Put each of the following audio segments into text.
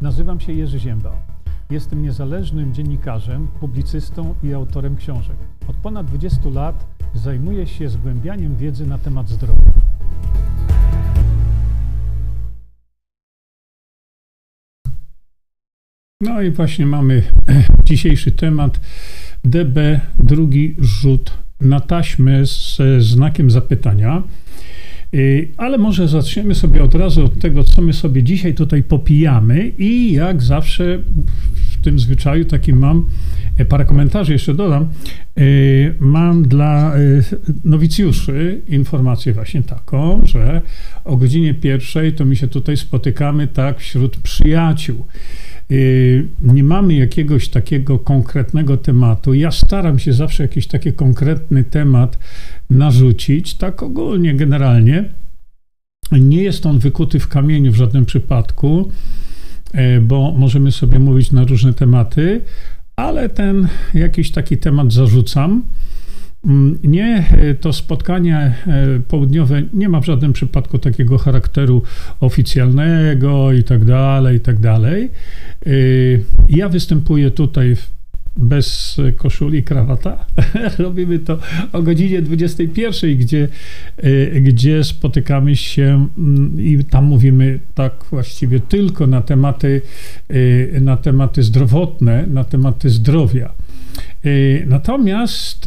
Nazywam się Jerzy Zięba. Jestem niezależnym dziennikarzem, publicystą i autorem książek. Od ponad 20 lat zajmuję się zgłębianiem wiedzy na temat zdrowia. No i właśnie mamy dzisiejszy temat DB, drugi rzut na taśmę z znakiem zapytania. Y, ale może zaczniemy sobie od razu od tego, co my sobie dzisiaj tutaj popijamy i jak zawsze w tym zwyczaju takim mam e, parę komentarzy jeszcze dodam. Y, mam dla y, nowicjuszy informację właśnie taką, że o godzinie pierwszej to my się tutaj spotykamy tak wśród przyjaciół. Nie mamy jakiegoś takiego konkretnego tematu. Ja staram się zawsze jakiś taki konkretny temat narzucić, tak ogólnie, generalnie. Nie jest on wykuty w kamieniu w żadnym przypadku, e, bo możemy sobie mówić na różne tematy, ale ten jakiś taki temat zarzucam. Mm, nie, e, to spotkanie e, południowe nie ma w żadnym przypadku takiego charakteru oficjalnego i tak dalej, i tak dalej. Ja występuję tutaj bez koszuli i krawata. Robimy to o godzinie 21, gdzie, e, gdzie spotykamy się mm, i tam mówimy tak właściwie tylko na tematy, e, na tematy zdrowotne, na tematy zdrowia. E, natomiast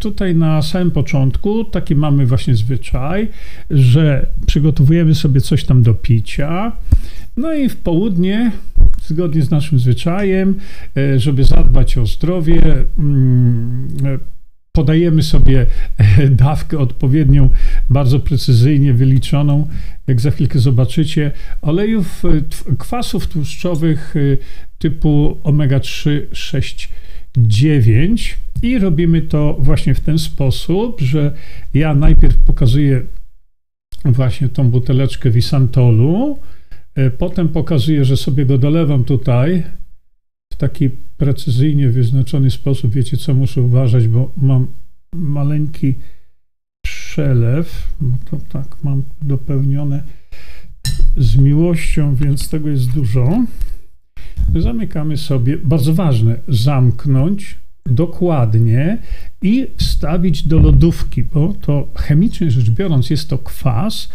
tutaj na samym początku taki mamy właśnie zwyczaj, że przygotowujemy sobie coś tam do picia, no i w południe zgodnie z naszym zwyczajem, e, żeby zadbać o zdrowie, mm, podajemy sobie e, dawkę odpowiednią, bardzo precyzyjnie wyliczoną, jak za chwilkę zobaczycie, olejów, kwasów tłuszczowych typu omega-3, 6, 9 i robimy to właśnie w ten sposób, że ja najpierw pokazuję właśnie tą buteleczkę Visantolu, E, potem pokazuję, że sobie go dolewam tutaj w taki precyzyjnie wyznaczony sposób. Wiecie co, muszę uważać, bo mam maleńki przelew. No to tak, mam dopełnione z miłością, więc tego jest dużo. Zamykamy sobie, bardzo ważne, zamknąć dokładnie i wstawić do lodówki, bo to chemicznie rzecz biorąc jest to kwas,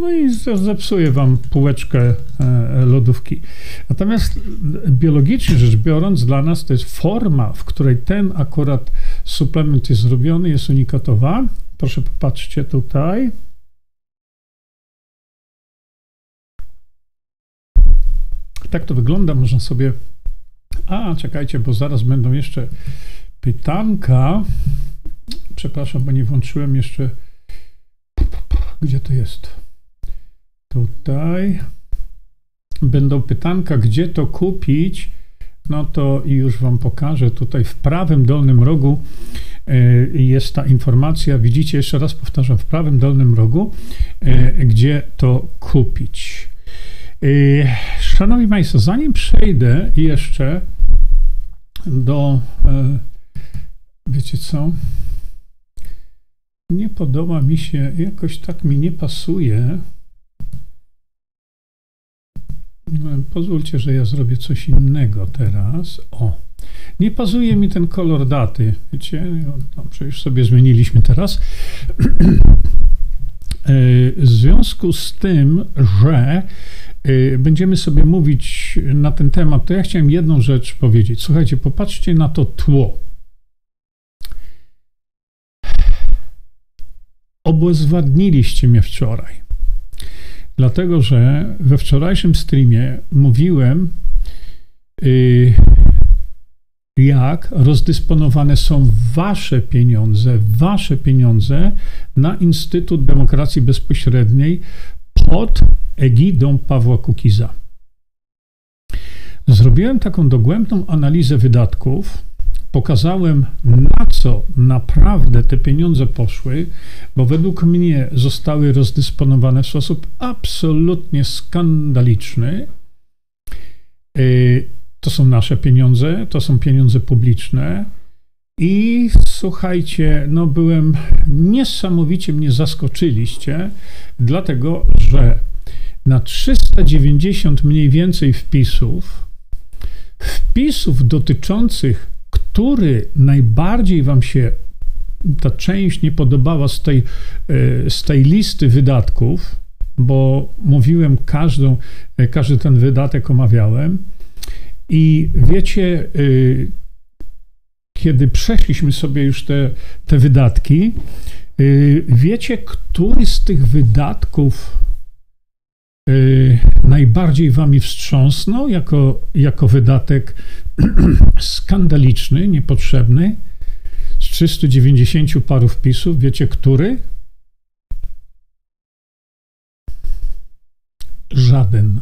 no i zepsuje wam półeczkę e, lodówki. Natomiast biologicznie rzecz biorąc, dla nas to jest forma, w której ten akurat suplement jest zrobiony, jest unikatowa. Proszę popatrzcie tutaj. Tak to wygląda, można sobie. A, czekajcie, bo zaraz będą jeszcze pytanka. Przepraszam, bo nie włączyłem jeszcze. Gdzie to jest? Tutaj będą pytanka, gdzie to kupić. No to już Wam pokażę. Tutaj w prawym dolnym rogu e, jest ta informacja. Widzicie, jeszcze raz powtarzam, w prawym dolnym rogu, e, gdzie to kupić. E, szanowni Państwo, zanim przejdę jeszcze do. Wiecie co? Nie podoba mi się, jakoś tak mi nie pasuje. No, pozwólcie, że ja zrobię coś innego teraz. O, nie pasuje mi ten kolor daty. Wiecie, no, przecież sobie zmieniliśmy teraz. E, w związku z tym, że e, będziemy sobie mówić na ten temat, to ja chciałem jedną rzecz powiedzieć. Słuchajcie, popatrzcie na to tło. Obezwładniliście mnie wczoraj. Dlatego, że we wczorajszym streamie mówiłem, y, jak rozdysponowane są wasze pieniądze, wasze pieniądze na Instytut Demokracji Bezpośredniej pod egidą Pawła Kukiza. Zrobiłem taką dogłębną analizę wydatków pokazałem, na co naprawdę te pieniądze poszły, bo według mnie zostały rozdysponowane w sposób absolutnie skandaliczny. Y, to są nasze pieniądze, to są pieniądze publiczne. I słuchajcie, no byłem niesamowicie mnie zaskoczyliście, dlatego że na 390 mniej więcej wpisów, wpisów dotyczących, który najbardziej Wam się ta część nie podobała z tej, e, z tej listy wydatków, bo mówiłem każdą, e, każdy ten wydatek omawiałem. I wiecie, e, kiedy przeszliśmy sobie już te, te wydatki, wiecie, który z tych wydatków najbardziej wami wstrząsnął jako, jako wydatek skandaliczny, niepotrzebny? z 390 paru wpisów, wiecie który? Żaden.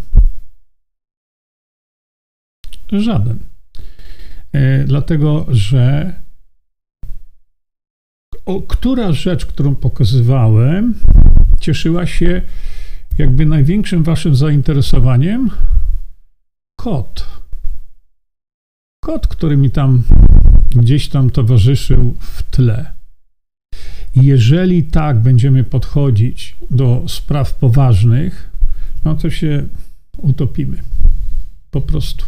Żaden. E, dlatego, że o, która rzecz, którą pokazywałem, cieszyła się jakby największym waszym zainteresowaniem? Kot. Kot, który mi tam gdzieś tam towarzyszył w tle. Jeżeli tak będziemy podchodzić do spraw poważnych, no to się utopimy. Po prostu.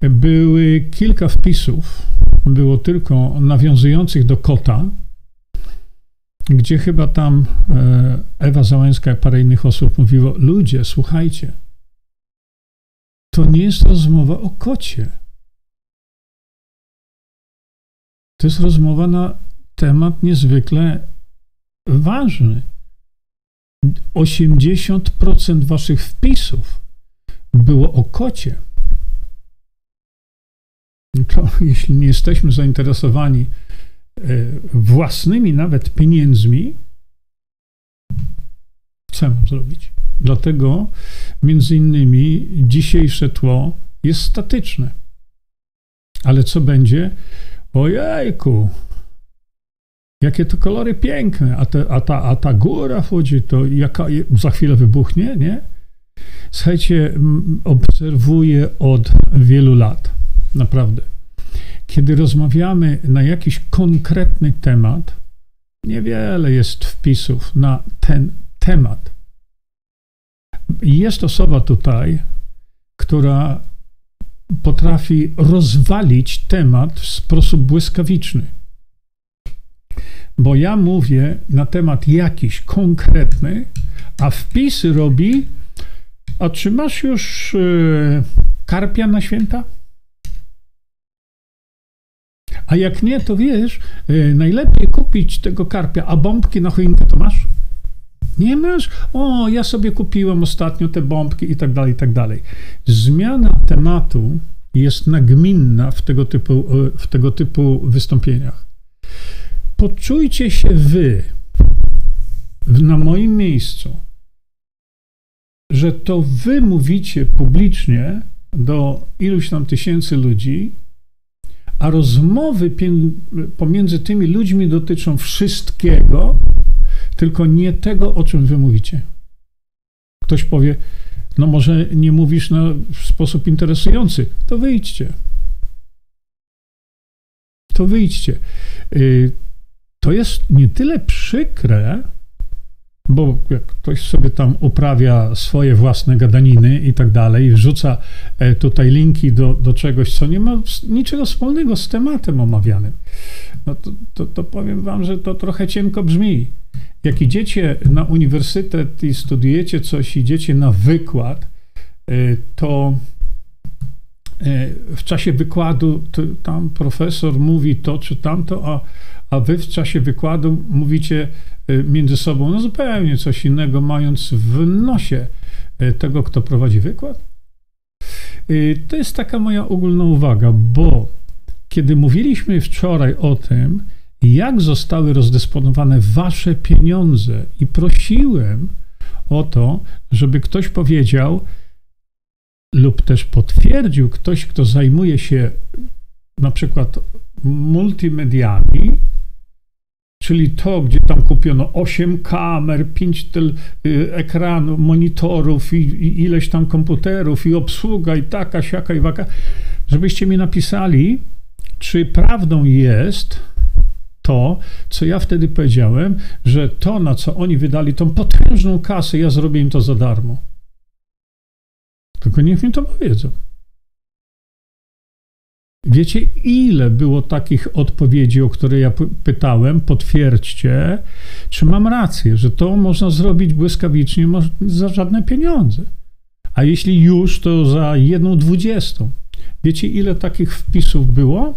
Były kilka wpisów, było tylko nawiązujących do kota, gdzie chyba tam e, Ewa Załęska i parę innych osób mówiło: Ludzie, słuchajcie, to nie jest rozmowa o kocie. To jest rozmowa na temat niezwykle ważny. 80% waszych wpisów było o kocie. To, jeśli nie jesteśmy zainteresowani e, własnymi nawet pieniędzmi, co mam zrobić? Dlatego między innymi dzisiejsze tło jest statyczne. Ale co będzie, Ojejku, jakie to kolory piękne, a, te, a, ta, a ta góra wchodzi, to jaka, za chwilę wybuchnie, nie? Słuchajcie, obserwuję od wielu lat, naprawdę. Kiedy rozmawiamy na jakiś konkretny temat, niewiele jest wpisów na ten temat. Jest osoba tutaj, która potrafi rozwalić temat w sposób błyskawiczny. Bo ja mówię na temat jakiś konkretny, a wpisy robi, a czy masz już yy, karpia na święta? A jak nie, to wiesz, yy, najlepiej kupić tego karpia, a bombki na choinkę to masz? Nie masz? O, ja sobie kupiłem ostatnio te bombki i tak dalej, i tak dalej. Zmiana tematu jest nagminna w tego typu, w tego typu wystąpieniach. Poczujcie się wy na moim miejscu, że to wy mówicie publicznie do iluś tam tysięcy ludzi, a rozmowy pomiędzy tymi ludźmi dotyczą wszystkiego, tylko nie tego, o czym wy mówicie. Ktoś powie, no może nie mówisz na, w sposób interesujący, to wyjdźcie. To wyjdźcie. Y, to jest nie tyle przykre, bo jak ktoś sobie tam uprawia swoje własne gadaniny i tak dalej, i wrzuca e, tutaj linki do, do czegoś, co nie ma niczego wspólnego z tematem omawianym, no to, to, to powiem wam, że to trochę cienko brzmi. Jak idziecie na uniwersytet i studiujecie coś, idziecie na wykład, y, to y, w czasie wykładu tam profesor mówi to czy tamto, a, a wy w czasie wykładu mówicie między sobą no zupełnie coś innego, mając w nosie tego, kto prowadzi wykład. To jest taka moja ogólna uwaga, bo kiedy mówiliśmy wczoraj o tym, jak zostały rozdysponowane wasze pieniądze i prosiłem o to, żeby ktoś powiedział lub też potwierdził ktoś, kto zajmuje się na przykład multimediami, czyli to, gdzie tam kupiono 8 kamer, 5 tel, y, ekranów, monitorów i, i ileś tam komputerów i obsługa i taka, siaka i waka, żebyście mi napisali, czy prawdą jest, to, co ja wtedy powiedziałem, że to, na co oni wydali tą potężną kasę, ja zrobię im to za darmo. Tylko niech mi to powiedzą. Wiecie, ile było takich odpowiedzi, o które ja pytałem? Potwierdźcie, czy mam rację, że to można zrobić błyskawicznie za żadne pieniądze. A jeśli już, to za jedną dwudziestą. Wiecie, ile takich wpisów było?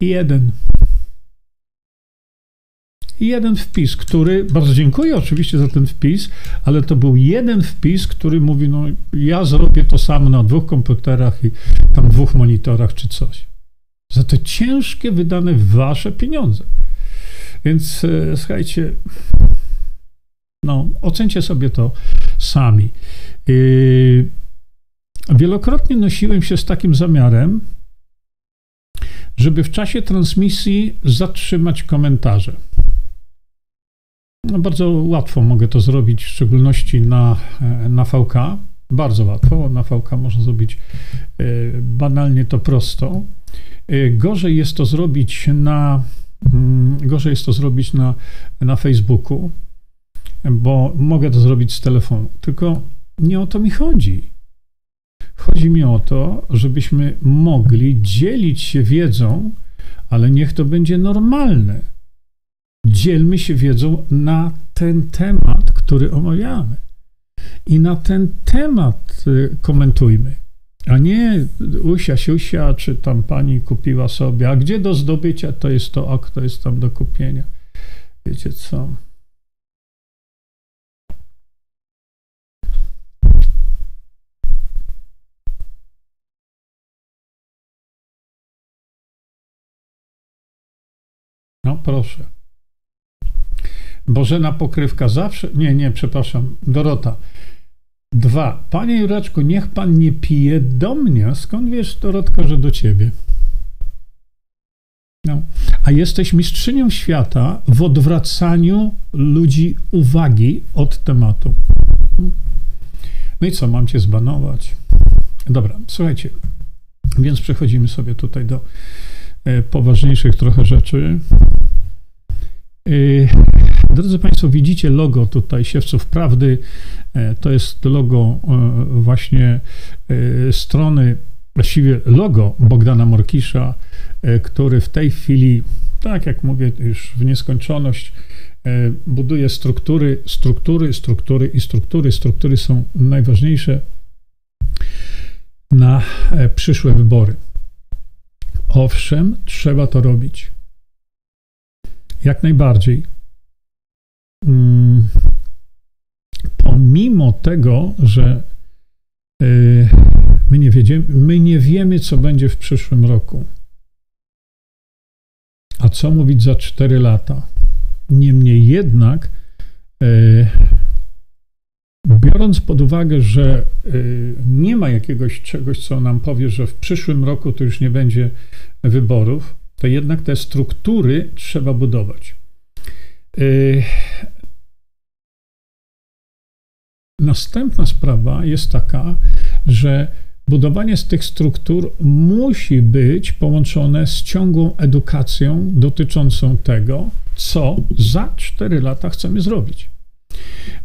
Jeden. Jeden wpis, który, bardzo dziękuję oczywiście za ten wpis, ale to był jeden wpis, który mówi, no ja zrobię to samo na dwóch komputerach i tam dwóch monitorach czy coś. Za te ciężkie, wydane wasze pieniądze. Więc e, słuchajcie, no, ocencie sobie to sami. Yy, wielokrotnie nosiłem się z takim zamiarem, żeby w czasie transmisji zatrzymać komentarze. No, bardzo łatwo mogę to zrobić, w szczególności na, na VK. Bardzo łatwo. Na VK można zrobić e, banalnie to prosto. E, gorzej jest to zrobić na, mm, gorzej jest to zrobić na, na Facebooku, bo mogę to zrobić z telefonu. Tylko nie o to mi chodzi. Chodzi mi o to, żebyśmy mogli dzielić się wiedzą, ale niech to będzie normalne. Dzielmy się wiedzą na ten temat, który omawiamy. I na ten temat y, komentujmy. A nie usia, siusia, czy tam pani kupiła sobie, a gdzie do zdobycia to jest to, a kto jest tam do kupienia. Wiecie co? No proszę. Bożena Pokrywka zawsze. Nie, nie, przepraszam. Dorota. Dwa. Panie Jureczku, niech pan nie pije do mnie. Skąd wiesz, Dorotka, że do ciebie? No. A jesteś mistrzynią świata w odwracaniu ludzi uwagi od tematu. No i co, mam cię zbanować? Dobra, słuchajcie. Więc przechodzimy sobie tutaj do e, poważniejszych trochę rzeczy. E, drodzy Państwo, widzicie logo tutaj Siewców Prawdy. E, to jest logo właśnie strony, właściwie logo Bogdana Morkisza, który w tej chwili, tak jak mówię, już w nieskończoność, buduje struktury, struktury, struktury i struktury. Struktury są najważniejsze na przyszłe wybory. Owszem, trzeba to robić. Jak najbardziej. Mm, pomimo tego, że y, my nie, wiedziemy, my nie wiemy, co będzie w przyszłym roku. A co mówić za 4 lata? Niemniej jednak, y, biorąc pod uwagę, że y, nie ma jakiegoś czegoś, co nam powie, że w przyszłym roku to już nie będzie wyborów, to jednak te struktury trzeba budować. Y, następna sprawa jest taka, że budowanie z tych struktur musi być połączone z ciągłą edukacją dotyczącą tego, co za 4 lata chcemy zrobić.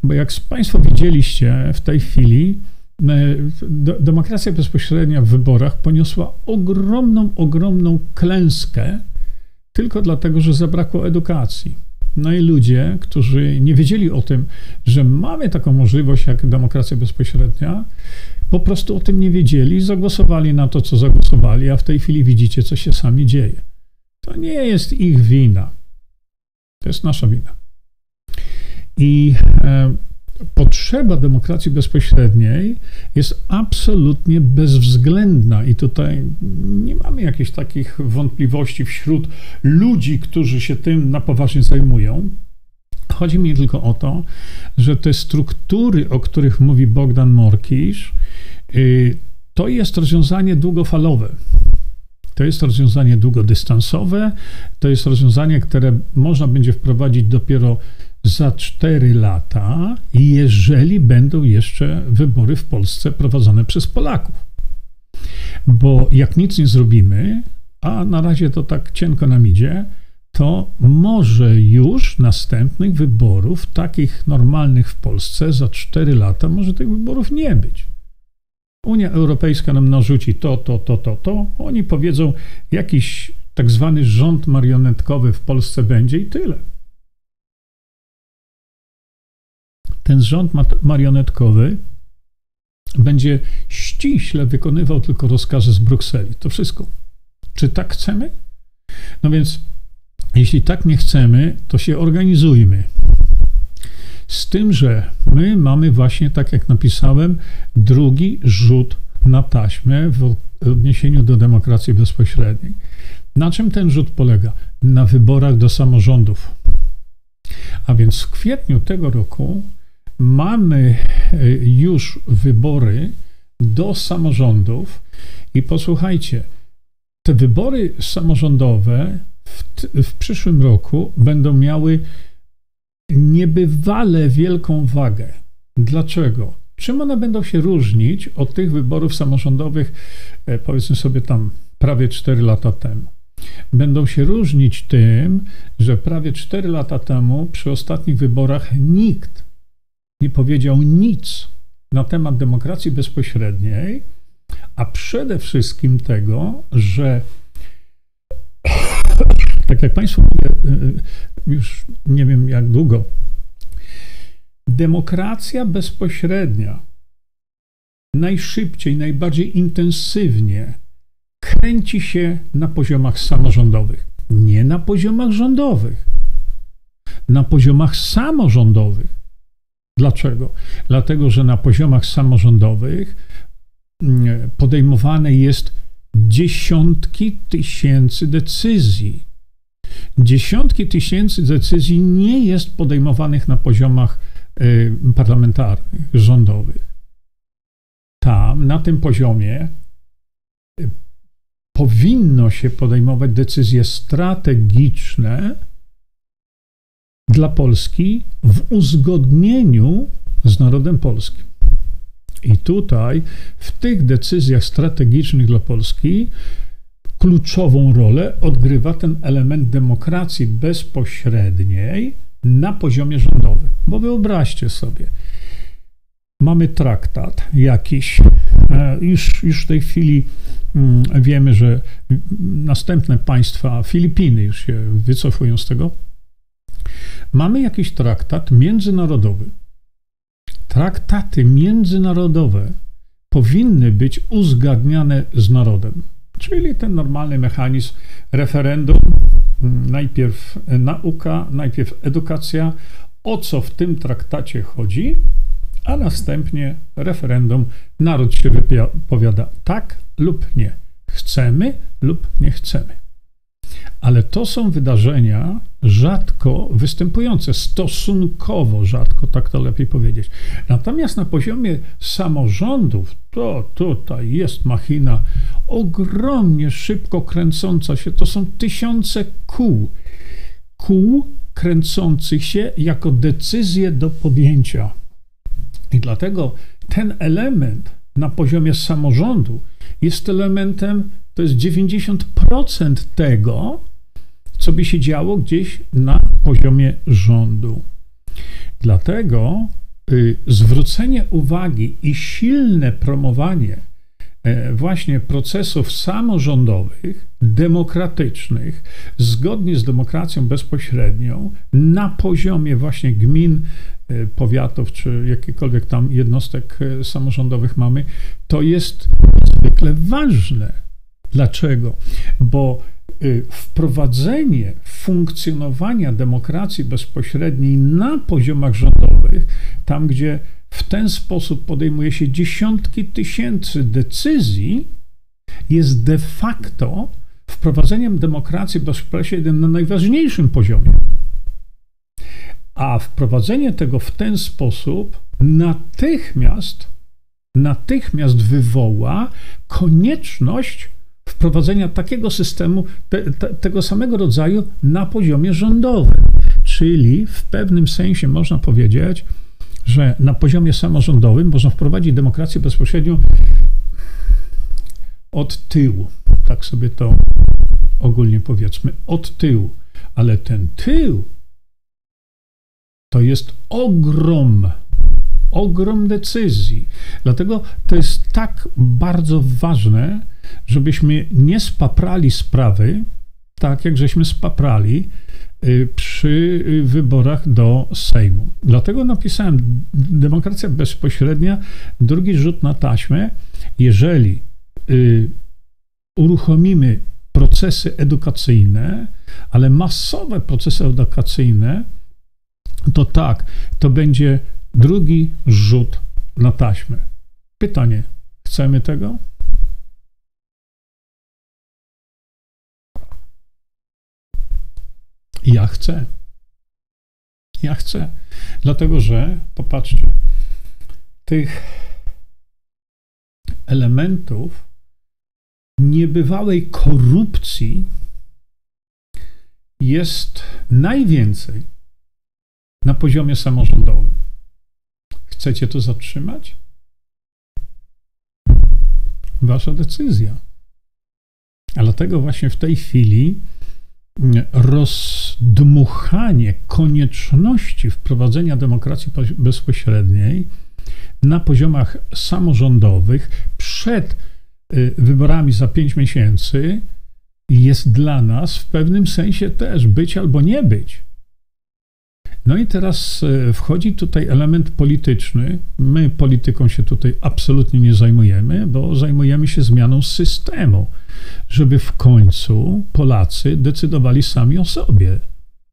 Bo jak Państwo widzieliście w tej chwili, demokracja bezpośrednia w wyborach poniosła ogromną, ogromną klęskę tylko dlatego, że zabrakło edukacji. No i ludzie, którzy nie wiedzieli o tym, że mamy taką możliwość jak demokracja bezpośrednia, po prostu o tym nie wiedzieli, zagłosowali na to, co zagłosowali, a w tej chwili widzicie, co się sami dzieje. To nie jest ich wina. To jest nasza wina. I e, potrzeba demokracji bezpośredniej jest absolutnie bezwzględna i tutaj nie mamy jakichś takich wątpliwości wśród ludzi, którzy się tym na poważnie zajmują. Chodzi mi tylko o to, że te struktury, o których mówi Bogdan Morkisz, y, to jest rozwiązanie długofalowe. To jest rozwiązanie długodystansowe, to jest rozwiązanie, które można będzie wprowadzić dopiero za 4 lata, jeżeli będą jeszcze wybory w Polsce prowadzone przez Polaków. Bo jak nic nie zrobimy, a na razie to tak cienko nam idzie, to może już następnych wyborów, takich normalnych w Polsce, za 4 lata, może tych wyborów nie być. Unia Europejska nam narzuci to, to, to, to, to. Oni powiedzą, jakiś tak zwany rząd marionetkowy w Polsce będzie i tyle. Ten rząd marionetkowy będzie ściśle wykonywał tylko rozkazy z Brukseli. To wszystko. Czy tak chcemy? No więc, jeśli tak nie chcemy, to się organizujmy. Z tym, że my mamy właśnie, tak jak napisałem, drugi rzut na taśmę w odniesieniu do demokracji bezpośredniej. Na czym ten rzut polega? Na wyborach do samorządów. A więc w kwietniu tego roku mamy e, już wybory do samorządów i posłuchajcie, te wybory samorządowe w, w przyszłym roku będą miały niebywale wielką wagę. Dlaczego? Czym one będą się różnić od tych wyborów samorządowych, e, powiedzmy sobie tam prawie 4 lata temu? Będą się różnić tym, że prawie 4 lata temu przy ostatnich wyborach nikt nie powiedział nic na temat demokracji bezpośredniej, a przede wszystkim tego, że tak jak Państwu mówię, y, y, już nie wiem jak długo, demokracja bezpośrednia najszybciej, najbardziej intensywnie kręci się na poziomach samorządowych, nie na poziomach rządowych, na poziomach samorządowych. Dlaczego? Dlatego, że na poziomach samorządowych mm, podejmowane jest dziesiątki tysięcy decyzji. Dziesiątki tysięcy decyzji nie jest podejmowanych na poziomach y, parlamentarnych, rządowych. Tam, na tym poziomie, y, powinno się podejmować decyzje strategiczne, dla Polski w uzgodnieniu z narodem polskim. I tutaj, w tych decyzjach strategicznych dla Polski, kluczową rolę odgrywa ten element demokracji bezpośredniej na poziomie rządowym. Bo wyobraźcie sobie, mamy traktat jakiś, e, już, już w tej chwili mm, wiemy, że następne państwa, Filipiny już się wycofują z tego Mamy jakiś traktat międzynarodowy. Traktaty międzynarodowe powinny być uzgadniane z narodem, czyli ten normalny mechanizm referendum, najpierw nauka, najpierw edukacja, o co w tym traktacie chodzi, a następnie referendum. Naród się wypowiada tak lub nie. Chcemy lub nie chcemy ale to są wydarzenia rzadko występujące, stosunkowo rzadko, tak to lepiej powiedzieć. Natomiast na poziomie samorządów, to tutaj jest machina ogromnie szybko kręcąca się, to są tysiące kół. Kół kręcących się jako decyzje do podjęcia. I dlatego ten element na poziomie samorządu jest elementem, to jest 90% tego, co by się działo gdzieś na poziomie rządu. Dlatego y, zwrócenie uwagi i silne promowanie e, właśnie procesów samorządowych, demokratycznych, zgodnie z demokracją bezpośrednią, na poziomie właśnie gmin, e, powiatów czy jakichkolwiek tam jednostek e, samorządowych mamy, to jest niezwykle ważne. Dlaczego? Bo Y, wprowadzenie funkcjonowania demokracji bezpośredniej na poziomach rządowych, tam gdzie w ten sposób podejmuje się dziesiątki tysięcy decyzji, jest de facto wprowadzeniem demokracji bezpośredniej na najważniejszym poziomie. A wprowadzenie tego w ten sposób natychmiast, natychmiast wywoła konieczność wprowadzenia takiego systemu, te, te, tego samego rodzaju na poziomie rządowym. Czyli w pewnym sensie można powiedzieć, że na poziomie samorządowym można wprowadzić demokrację bezpośrednio od tyłu. Tak sobie to ogólnie powiedzmy, od tyłu. Ale ten tył to jest ogrom, ogrom decyzji. Dlatego to jest tak bardzo ważne, żebyśmy nie spaprali sprawy, tak jak żeśmy spaprali y, przy wyborach do Sejmu. Dlatego napisałem demokracja bezpośrednia, drugi rzut na taśmę. Jeżeli y, uruchomimy procesy edukacyjne, ale masowe procesy edukacyjne, to tak, to będzie drugi rzut na taśmę. Pytanie: chcemy tego? Ja chcę. Ja chcę. Dlatego, że popatrzcie, tych elementów niebywałej korupcji jest najwięcej na poziomie samorządowym. Chcecie to zatrzymać? Wasza decyzja. Dlatego właśnie w tej chwili rozdmuchanie konieczności wprowadzenia demokracji bezpośredniej na poziomach samorządowych przed y, wyborami za pięć miesięcy jest dla nas w pewnym sensie też być albo nie być. No i teraz y, wchodzi tutaj element polityczny. My polityką się tutaj absolutnie nie zajmujemy, bo zajmujemy się zmianą systemu żeby w końcu Polacy decydowali sami o sobie.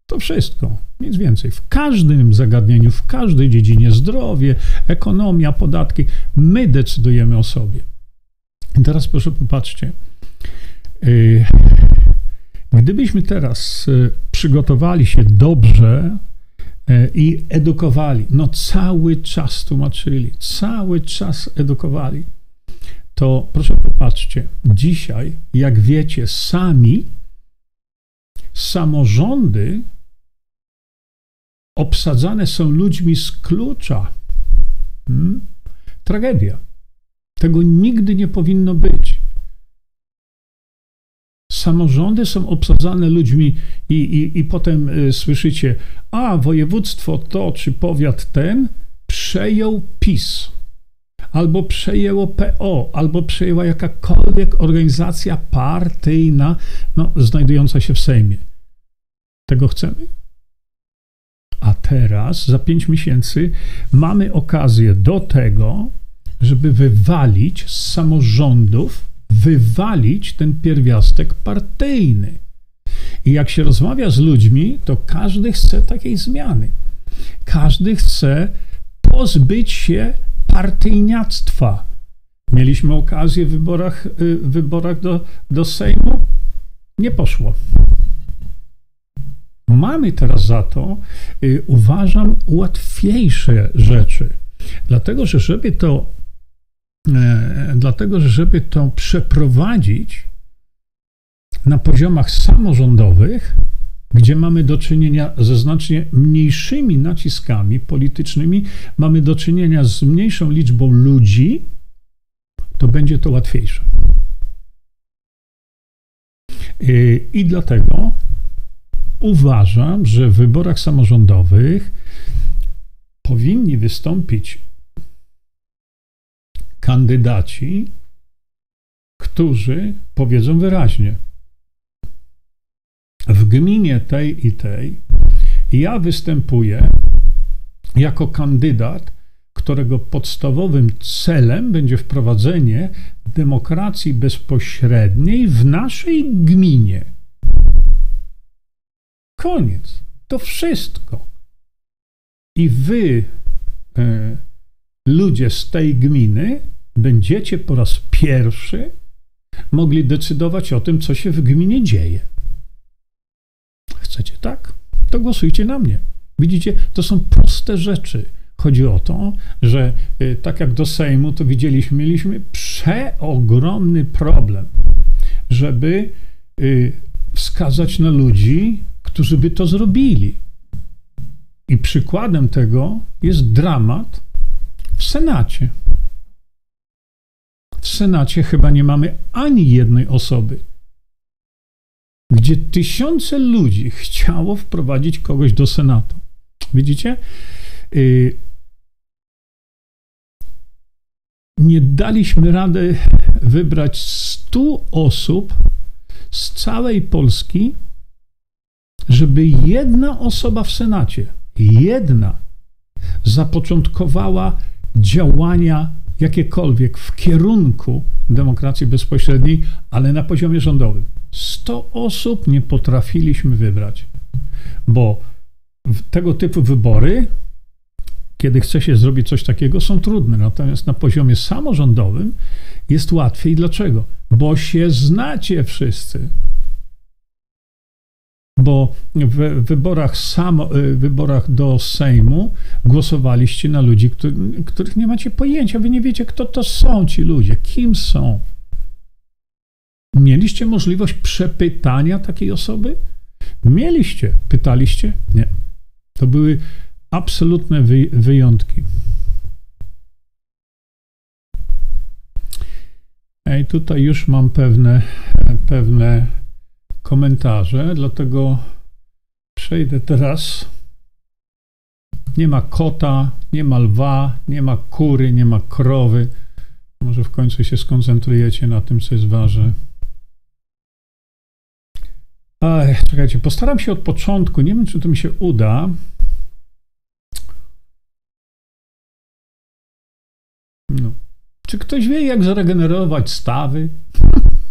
To wszystko, nic więcej. W każdym zagadnieniu, w każdej dziedzinie zdrowie, ekonomia, podatki, my decydujemy o sobie. I teraz proszę popatrzcie. Y, gdybyśmy teraz y, przygotowali się dobrze i edukowali, no cały czas tłumaczyli, cały czas edukowali, to proszę popatrzcie, dzisiaj, jak wiecie, sami samorządy obsadzane są ludźmi z klucza. Hmm? Tragedia. Tego nigdy nie powinno być. Samorządy są obsadzane ludźmi i, i, i potem y, słyszycie, a województwo to czy powiat ten przejął PiS albo przejęło PO, albo przejęła jakakolwiek organizacja partyjna, no, znajdująca się w Sejmie. Tego chcemy? A teraz, za pięć miesięcy, mamy okazję do tego, żeby wywalić z samorządów, wywalić ten pierwiastek partyjny. I jak się rozmawia z ludźmi, to każdy chce takiej zmiany. Każdy chce pozbyć się partyjniactwa. Mieliśmy okazję w wyborach, y, wyborach do, do Sejmu. Nie poszło. Mamy teraz za to, y, uważam, łatwiejsze rzeczy. Dlatego, że żeby to, dlatego, że żeby to przeprowadzić na poziomach samorządowych, gdzie mamy do czynienia ze znacznie mniejszymi naciskami politycznymi, mamy do czynienia z mniejszą liczbą ludzi, to będzie to łatwiejsze. Y, I dlatego uważam, że w wyborach samorządowych powinni wystąpić kandydaci, którzy powiedzą wyraźnie: w gminie tej i tej ja występuję jako kandydat, którego podstawowym celem będzie wprowadzenie demokracji bezpośredniej w naszej gminie. Koniec. To wszystko. I wy, e, ludzie z tej gminy, będziecie po raz pierwszy mogli decydować o tym, co się w gminie dzieje. Chcecie tak? To głosujcie na mnie. Widzicie, to są proste rzeczy. Chodzi o to, że y, tak jak do Sejmu, to widzieliśmy, mieliśmy przeogromny problem, żeby y, wskazać na ludzi, którzy by to zrobili. I przykładem tego jest dramat w Senacie. W Senacie chyba nie mamy ani jednej osoby, gdzie tysiące ludzi chciało wprowadzić kogoś do Senatu. Widzicie? Y, nie daliśmy rady wybrać 100 osób z całej Polski, żeby jedna osoba w Senacie, jedna, zapoczątkowała działania jakiekolwiek w kierunku demokracji bezpośredniej, ale na poziomie rządowym. 100 osób nie potrafiliśmy wybrać, bo tego typu wybory, kiedy chce się zrobić coś takiego, są trudne. Natomiast na poziomie samorządowym jest łatwiej. Dlaczego? Bo się znacie wszyscy bo w wyborach, samo, y, wyborach do Sejmu głosowaliście na ludzi, który, których nie macie pojęcia. Wy nie wiecie, kto to są ci ludzie, kim są. Mieliście możliwość przepytania takiej osoby? Mieliście. Pytaliście? Nie. To były absolutne wy, wyjątki. I tutaj już mam pewne, pewne komentarze, dlatego przejdę teraz. Nie ma kota, nie ma lwa, nie ma kury, nie ma krowy. Może w końcu się skoncentrujecie na tym, co jest ważne. Ech, czekajcie, postaram się od początku. Nie wiem, czy to mi się uda. No. Czy ktoś wie, jak zregenerować stawy?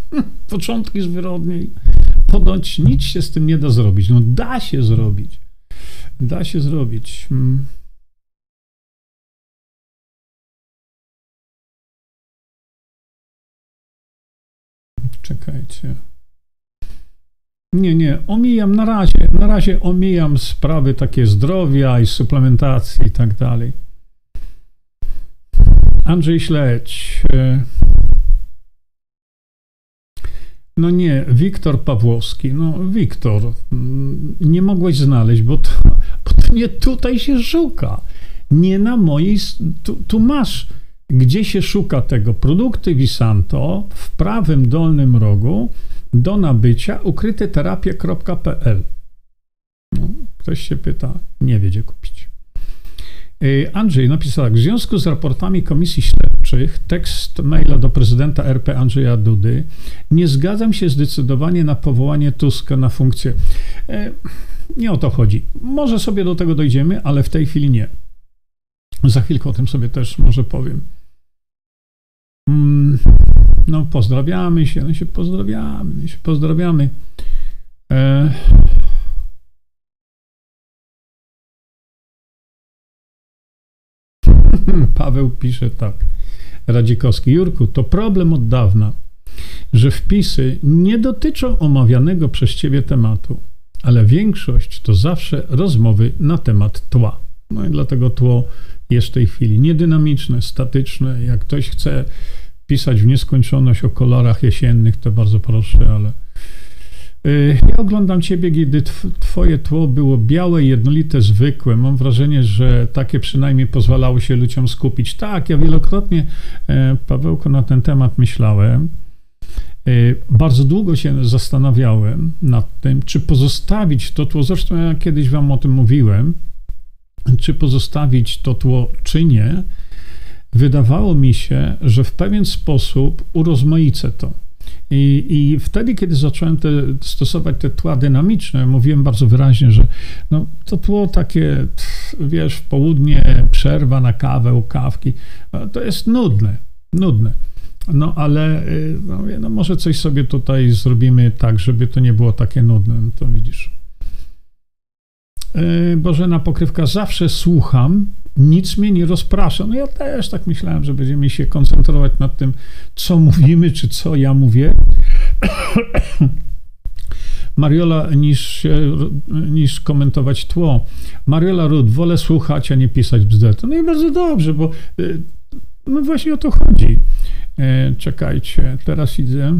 Początki zwyrodniej ponoć nic się z tym nie da zrobić. No da się zrobić. Da się zrobić. Hmm. Czekajcie. Nie, nie, omijam na razie, na razie omijam sprawy takie zdrowia i suplementacji i tak dalej. Andrzej Śledź. No nie, Wiktor Pawłowski. No, Wiktor, mm, nie mogłeś znaleźć, bo to, bo to nie tutaj się szuka. Nie na mojej. Tu, tu masz, gdzie się szuka tego. Produkty Visanto w prawym dolnym rogu do nabycia ukryteterapie.pl. No, ktoś się pyta, nie wie gdzie kupić. Y, Andrzej napisał tak, w związku z raportami Komisji Śledczych, tekst maila do prezydenta RP Andrzeja Dudy, nie zgadzam się zdecydowanie na powołanie Tuska na funkcję. Y, nie o to chodzi. Może sobie do tego dojdziemy, ale w tej chwili nie. Za chwilkę o tym sobie też może powiem. Mm, no, pozdrawiamy się, no się pozdrawiamy, no się pozdrawiamy. E, Paweł pisze tak. Radzikowski. Jurku, to problem od dawna, że wpisy nie dotyczą omawianego przez ciebie tematu, ale większość to zawsze rozmowy na temat tła. No i dlatego tło jest w tej chwili niedynamiczne, statyczne. Jak ktoś chce pisać w nieskończoność o kolorach jesiennych, to bardzo proszę, ale ja oglądam Ciebie, kiedy Twoje tło było białe, jednolite, zwykłe. Mam wrażenie, że takie przynajmniej pozwalało się ludziom skupić. Tak, ja wielokrotnie, e, Pawełko, na ten temat myślałem. E, bardzo długo się zastanawiałem nad tym, czy pozostawić to tło. Zresztą ja kiedyś Wam o tym mówiłem, czy pozostawić to tło, czy nie. Wydawało mi się, że w pewien sposób urozmaicę to i, I wtedy, kiedy zacząłem te, stosować te tła dynamiczne, mówiłem bardzo wyraźnie, że no, to tło takie, wiesz, w południe przerwa na kawę, kawki, no, to jest nudne, nudne. No ale y, no, no, może coś sobie tutaj zrobimy tak, żeby to nie było takie nudne, no, to widzisz. Y, Bożena Pokrywka, zawsze słucham nic mnie nie rozprasza. No ja też tak myślałem, że będziemy się koncentrować nad tym, co mówimy, czy co ja mówię. Mariola niż, niż komentować tło. Mariola Rud, wolę słuchać, a nie pisać bzdetu. No i bardzo dobrze, bo y, no właśnie o to chodzi. E, czekajcie, teraz idę.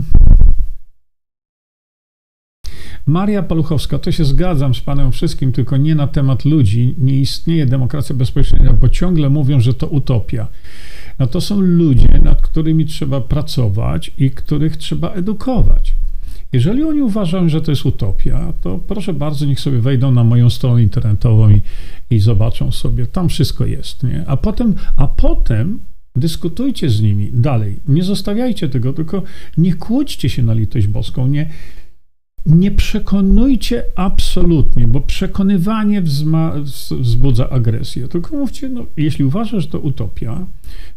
Maria Paluchowska, to się zgadzam z Panem wszystkim, tylko nie na temat ludzi. Nie istnieje demokracja bezpośrednia, bo ciągle mówią, że to utopia. No to są ludzie, nad którymi trzeba pracować i których trzeba edukować. Jeżeli oni uważają, że to jest utopia, to proszę bardzo, niech sobie wejdą na moją stronę internetową i, i zobaczą sobie, tam wszystko jest, nie? A potem, a potem dyskutujcie z nimi dalej. Nie zostawiajcie tego, tylko nie kłóćcie się na litość boską, nie, nie przekonujcie absolutnie, bo przekonywanie wzma, wzbudza agresję. Tylko mówcie, no, jeśli uważasz, że to utopia,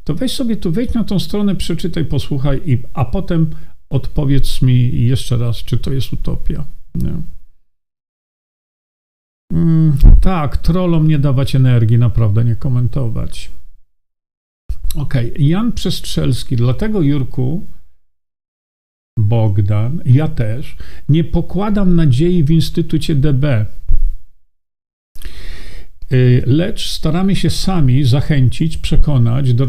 to weź sobie tu, wejdź na tą stronę, przeczytaj, posłuchaj, i, a potem odpowiedz mi jeszcze raz, czy to jest utopia. Nie? Mm, tak, trollom nie dawać energii, naprawdę nie komentować. Okej, okay. Jan Przestrzelski, dlatego Jurku, Bogdan, ja też, nie pokładam nadziei w Instytucie DB, y, lecz staramy się sami zachęcić, przekonać do,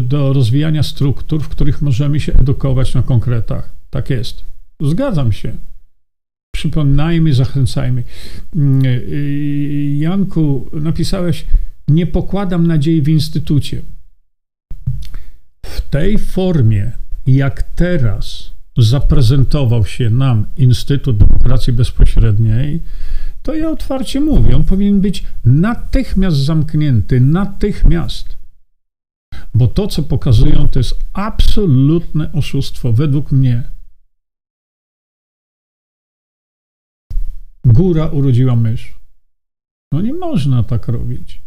do rozwijania struktur, w których możemy się edukować na konkretach. Tak jest. Zgadzam się. Przypominajmy, zachęcajmy. Mm, y, Janku, napisałeś, nie pokładam nadziei w instytucie. W tej formie, jak teraz zaprezentował się nam Instytut Demokracji Bezpośredniej, to ja otwarcie mówię, on powinien być natychmiast zamknięty, natychmiast. Bo to, co pokazują, to jest absolutne oszustwo, według mnie. Góra urodziła mysz. No nie można tak robić.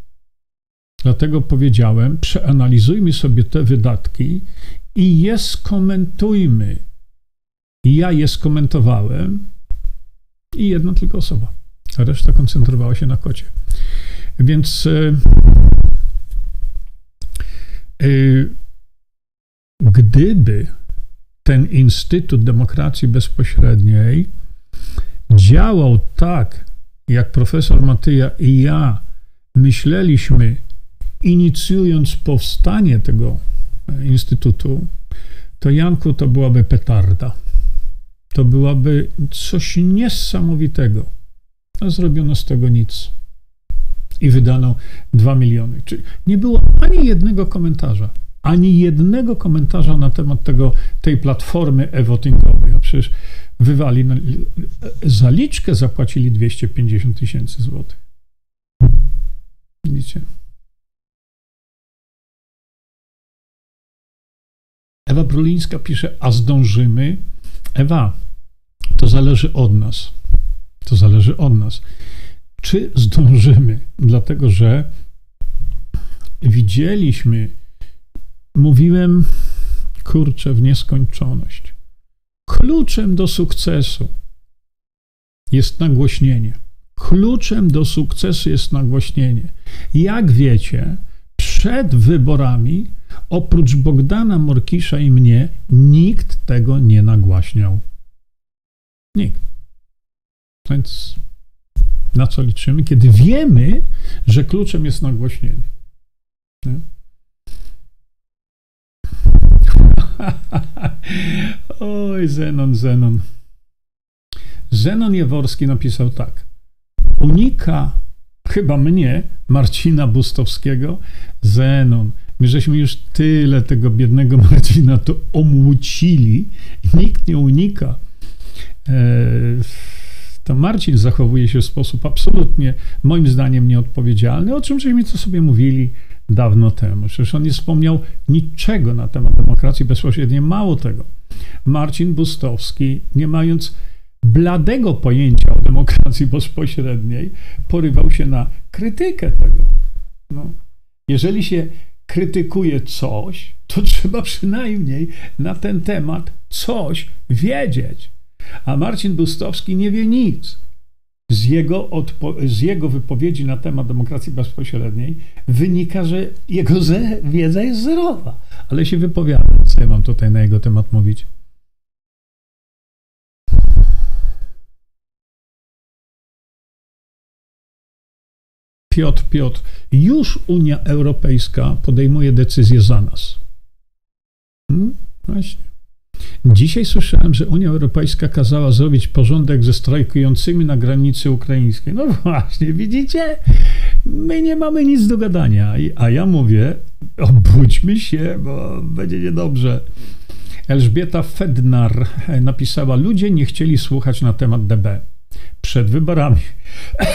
Dlatego powiedziałem, przeanalizujmy sobie te wydatki i je skomentujmy. Ja je skomentowałem i jedna tylko osoba. A reszta koncentrowała się na kocie. Więc yy, yy, gdyby ten Instytut Demokracji Bezpośredniej działał tak, jak profesor Matyja i ja myśleliśmy, inicjując powstanie tego e, instytutu, to Janku to byłaby petarda. To byłaby coś niesamowitego. A zrobiono z tego nic. I wydano 2 miliony. Czyli nie było ani jednego komentarza. Ani jednego komentarza na temat tego, tej platformy e-votingowej. A przecież wywali, zaliczkę zapłacili 250 tysięcy złotych. Widzicie? Ewa Brulińska pisze, a zdążymy? Ewa, to zależy od nas. To zależy od nas. Czy zdążymy? Dlatego, że widzieliśmy, mówiłem, kurczę, w nieskończoność. Kluczem do sukcesu jest nagłośnienie. Kluczem do sukcesu jest nagłośnienie. Jak wiecie, przed wyborami, oprócz Bogdana Morkisza i mnie, nikt tego nie nagłaśniał. Nikt. Więc na co liczymy, kiedy wiemy, że kluczem jest nagłośnienie? Nie? Oj, Zenon, Zenon. Zenon Jeworski napisał tak. Unika chyba mnie, Marcina Bustowskiego, Zenon. My żeśmy już tyle tego biednego Marcina to omłucili. Nikt nie unika. E, to Marcin zachowuje się w sposób absolutnie, moim zdaniem, nieodpowiedzialny, o czym żeśmy to sobie mówili dawno temu. Przecież on nie wspomniał niczego na temat demokracji bezpośredniej. Mało tego. Marcin Bustowski, nie mając bladego pojęcia o demokracji bezpośredniej, porywał się na krytykę tego. No. Jeżeli się krytykuje coś, to trzeba przynajmniej na ten temat coś wiedzieć. A Marcin Bustowski nie wie nic. Z jego, z jego wypowiedzi na temat demokracji bezpośredniej wynika, że jego wiedza jest zerowa, ale się wypowiada. Co ja mam tutaj na jego temat mówić? Piotr, Piotr, już Unia Europejska podejmuje decyzje za nas. Hmm? Właśnie. Dzisiaj słyszałem, że Unia Europejska kazała zrobić porządek ze strajkującymi na granicy ukraińskiej. No właśnie, widzicie? My nie mamy nic do gadania. A ja mówię, obudźmy się, bo będzie niedobrze. Elżbieta Fednar napisała: Ludzie nie chcieli słuchać na temat DB przed wyborami.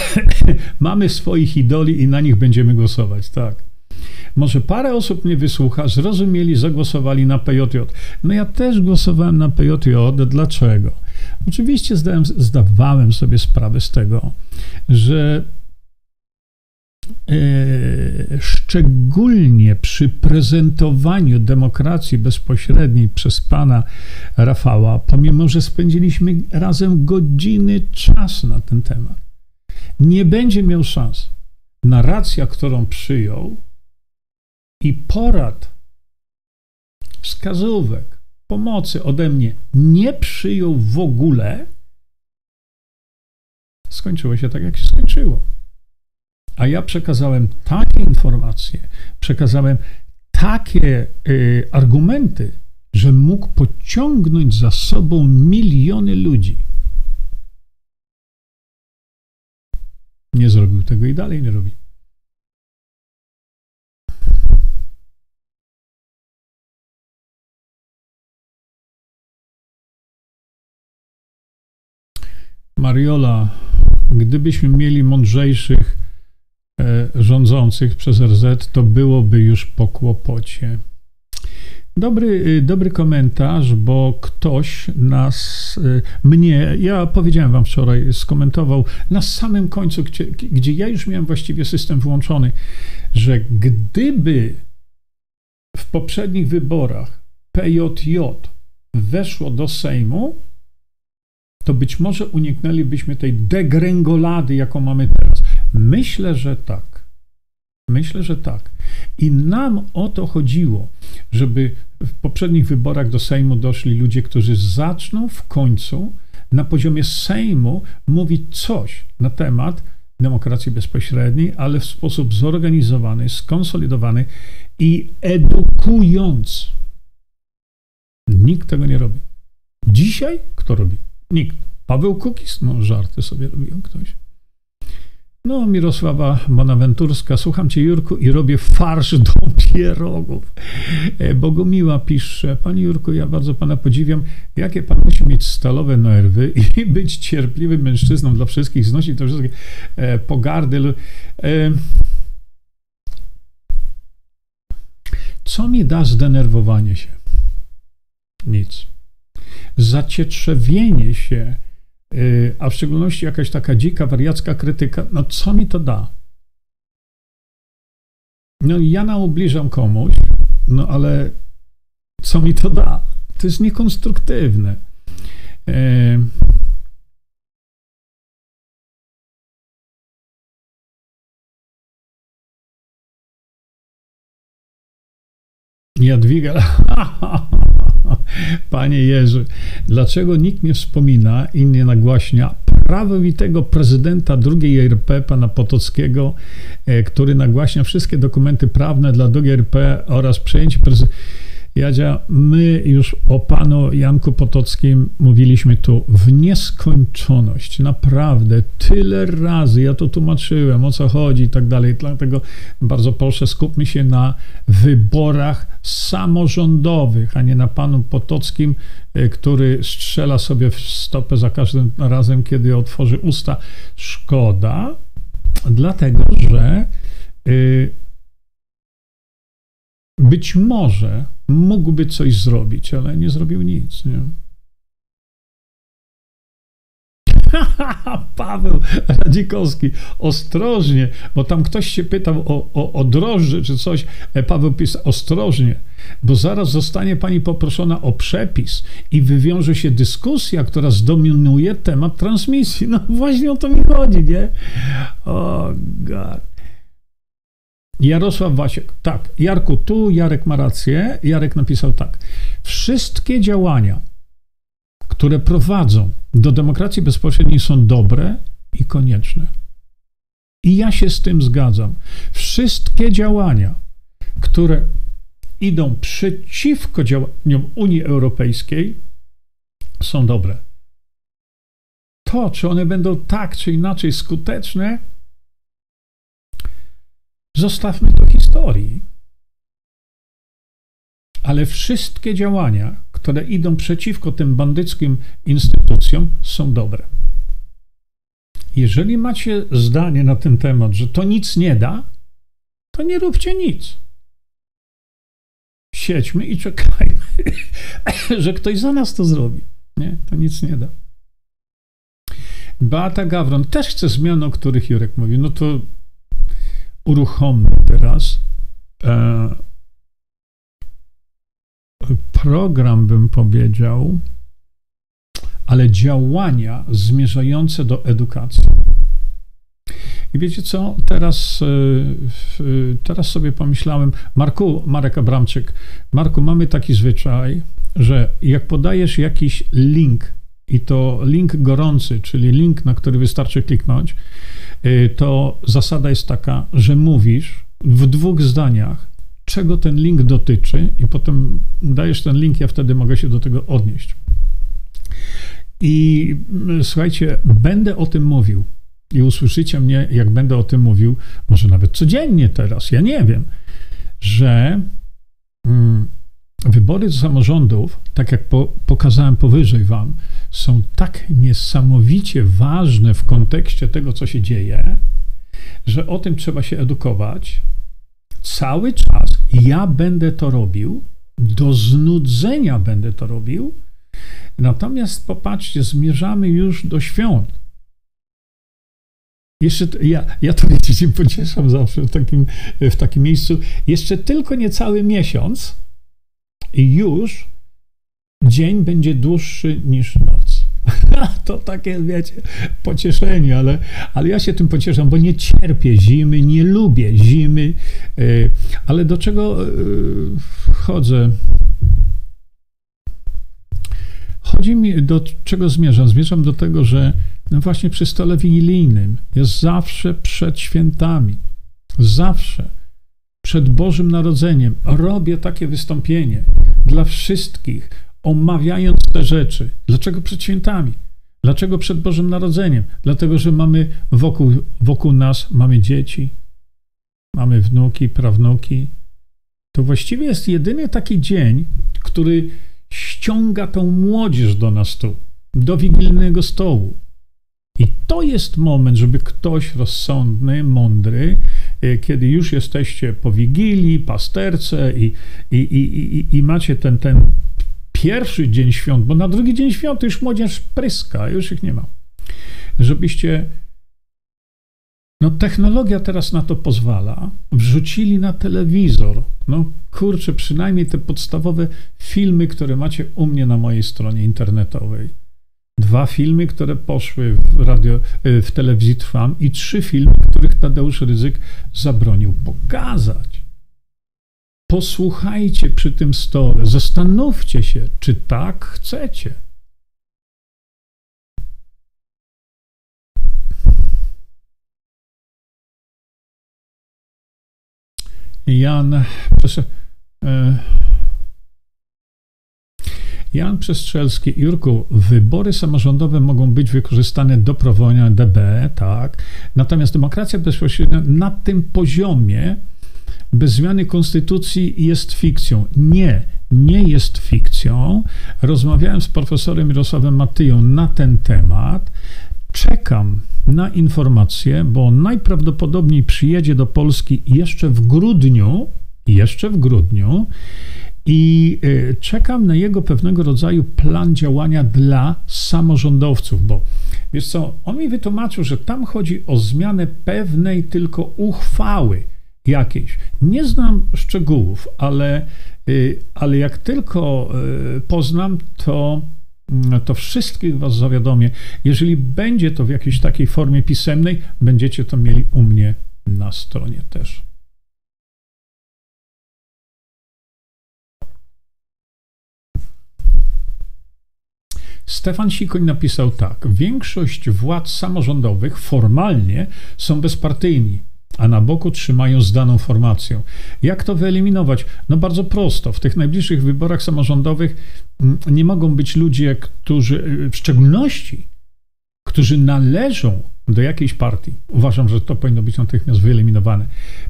Mamy swoich idoli i na nich będziemy głosować, tak. Może parę osób mnie wysłucha, zrozumieli, zagłosowali na PJJ. No ja też głosowałem na PJJ. Dlaczego? Oczywiście zdałem, zdawałem sobie sprawę z tego, że E, szczególnie przy prezentowaniu demokracji bezpośredniej przez pana Rafała, pomimo że spędziliśmy razem godziny czasu na ten temat, nie będzie miał szans. Narracja, którą przyjął i porad, wskazówek, pomocy ode mnie nie przyjął w ogóle, skończyło się tak, jak się skończyło. A ja przekazałem takie informacje, przekazałem takie y, argumenty, że mógł pociągnąć za sobą miliony ludzi. Nie zrobił tego i dalej nie robi. Mariola, gdybyśmy mieli mądrzejszych E, rządzących przez RZ, to byłoby już po kłopocie. Dobry, y, dobry komentarz, bo ktoś nas, y, mnie, ja powiedziałem wam wczoraj, skomentował na samym końcu, gdzie, gdzie ja już miałem właściwie system włączony, że gdyby w poprzednich wyborach PJJ weszło do Sejmu, to być może uniknęlibyśmy tej degrengolady, jaką mamy teraz. Myślę, że tak. Myślę, że tak. I nam o to chodziło, żeby w poprzednich wyborach do Sejmu doszli ludzie, którzy zaczną w końcu na poziomie Sejmu mówić coś na temat demokracji bezpośredniej, ale w sposób zorganizowany, skonsolidowany i edukując. Nikt tego nie robi. Dzisiaj kto robi? Nikt. Paweł Kukis? No, żarty sobie robił ktoś. No, Mirosława Bonaventurska, słucham cię Jurku i robię farsz do pierogów. E, Bogumiła pisze, panie Jurku, ja bardzo pana podziwiam, jakie pan musi mieć stalowe nerwy i być cierpliwym mężczyzną dla wszystkich, znosić te wszystkie e, pogardy. E, co mi da zdenerwowanie się? Nic. Zacietrzewienie się Y, a w szczególności jakaś taka dzika, wariacka krytyka, no co mi to da? No ja naubliżam komuś, no ale co mi to da? To jest niekonstruktywne. Y, Jadwiga. Panie Jerzy, dlaczego nikt nie wspomina i nie nagłaśnia prawowitego prezydenta II RP, pana Potockiego, e, który nagłaśnia wszystkie dokumenty prawne dla II RP oraz przejęcie prezydenta Jadzia, my już o panu Janku Potockim mówiliśmy tu w nieskończoność. Naprawdę, tyle razy ja to tłumaczyłem, o co chodzi i tak dalej. Dlatego bardzo proszę, skupmy się na wyborach samorządowych, a nie na panu Potockim, e, który strzela sobie w stopę za każdym razem, kiedy otworzy usta. Szkoda, dlatego że. Yy, być może mógłby coś zrobić, ale nie zrobił nic. Nie? Paweł Radzikowski, ostrożnie, bo tam ktoś się pytał o, o, o drożdże czy coś. E, Paweł pisał, ostrożnie, bo zaraz zostanie pani poproszona o przepis i wywiąże się dyskusja, która zdominuje temat transmisji. No właśnie o to mi chodzi, nie? O oh God. Jarosław Wasiek. Tak, Jarku, tu Jarek ma rację. Jarek napisał tak. Wszystkie działania, które prowadzą do demokracji bezpośredniej są dobre i konieczne. I ja się z tym zgadzam. Wszystkie działania, które idą przeciwko działaniom Unii Europejskiej, są dobre. To, czy one będą tak czy inaczej skuteczne, Zostawmy to historii. Ale wszystkie działania, które idą przeciwko tym bandyckim instytucjom, są dobre. Jeżeli macie zdanie na ten temat, że to nic nie da, to nie róbcie nic. Siedźmy i czekajmy, że ktoś za nas to zrobi. Nie, to nic nie da. Beata Gawron też chce zmian, o których Jurek mówi. No to uruchommy teraz e, program, bym powiedział, ale działania zmierzające do edukacji. I wiecie co? Teraz, e, teraz sobie pomyślałem, Marku, Marek Abramczyk, Marku, mamy taki zwyczaj, że jak podajesz jakiś link, i to link gorący, czyli link, na który wystarczy kliknąć, e, to zasada jest taka, że mówisz w dwóch zdaniach, czego ten link dotyczy, i potem dajesz ten link, ja wtedy mogę się do tego odnieść. I mm, słuchajcie, będę o tym mówił i usłyszycie mnie, jak będę o tym mówił, może nawet codziennie teraz, ja nie wiem, że mm, wybory samorządów, tak jak po, pokazałem powyżej Wam, są tak niesamowicie ważne w kontekście tego, co się dzieje, że o tym trzeba się edukować. Cały czas ja będę to robił, do znudzenia będę to robił. Natomiast popatrzcie, zmierzamy już do świąt. Jeszcze, ja, ja to wiecie, pocieszam zawsze w takim, w takim miejscu. Jeszcze tylko niecały miesiąc i już dzień będzie dłuższy niż noc. to takie, wiecie, pocieszenie, ale, ale ja się tym pocieszam, bo nie cierpię zimy, nie lubię zimy, e, ale do czego e, chodzę? Chodzi mi, do czego zmierzam? Zmierzam do tego, że no właśnie przy stole wigilijnym jest zawsze przed świętami, zawsze przed Bożym Narodzeniem robię takie wystąpienie dla wszystkich, omawiając te rzeczy. Dlaczego przed świętami? Dlaczego przed Bożym Narodzeniem? Dlatego, że mamy wokół, wokół nas mamy dzieci, mamy wnuki, prawnuki. To właściwie jest jedyny taki dzień, który ściąga tą młodzież do nas tu, do wigilijnego stołu. I to jest moment, żeby ktoś rozsądny, mądry, e, kiedy już jesteście po wigilii, pasterce i, i, i, i, i macie ten, ten pierwszy dzień świąt, bo na drugi dzień świąt już młodzież pryska, już ich nie ma. Żebyście no, technologia teraz na to pozwala. Wrzucili na telewizor. No, kurczę, przynajmniej te podstawowe filmy, które macie u mnie na mojej stronie internetowej. Dwa filmy, które poszły w, radio, w telewizji Trwam i trzy filmy, których Tadeusz Ryzyk zabronił pokazać. Posłuchajcie przy tym stole, zastanówcie się, czy tak chcecie. Jan. E, Jan Przestrzelski, Jurku, wybory samorządowe mogą być wykorzystane do prowadzenia DB, tak. Natomiast demokracja bezpośrednia na tym poziomie bez zmiany konstytucji jest fikcją. Nie, nie jest fikcją. Rozmawiałem z profesorem Mirosławem Matyją na ten temat. Czekam na informację, bo najprawdopodobniej przyjedzie do Polski jeszcze w grudniu, jeszcze w grudniu i y, czekam na jego pewnego rodzaju plan działania dla samorządowców, bo wiesz co, on mi wytłumaczył, że tam chodzi o zmianę pewnej tylko uchwały jakiejś. Nie znam szczegółów, ale, y, ale jak tylko y, poznam, to mm, to wszystkich Was zawiadomię. Jeżeli będzie to w jakiejś takiej formie pisemnej, będziecie to mieli u mnie na stronie też. Stefan Sikoń napisał tak: Większość władz samorządowych formalnie są bezpartyjni, a na boku trzymają zdaną formację. Jak to wyeliminować? No bardzo prosto. W tych najbliższych wyborach samorządowych mm, nie mogą być ludzie, którzy, w szczególności, którzy należą do jakiejś partii. Uważam, że to powinno być natychmiast wyeliminowane.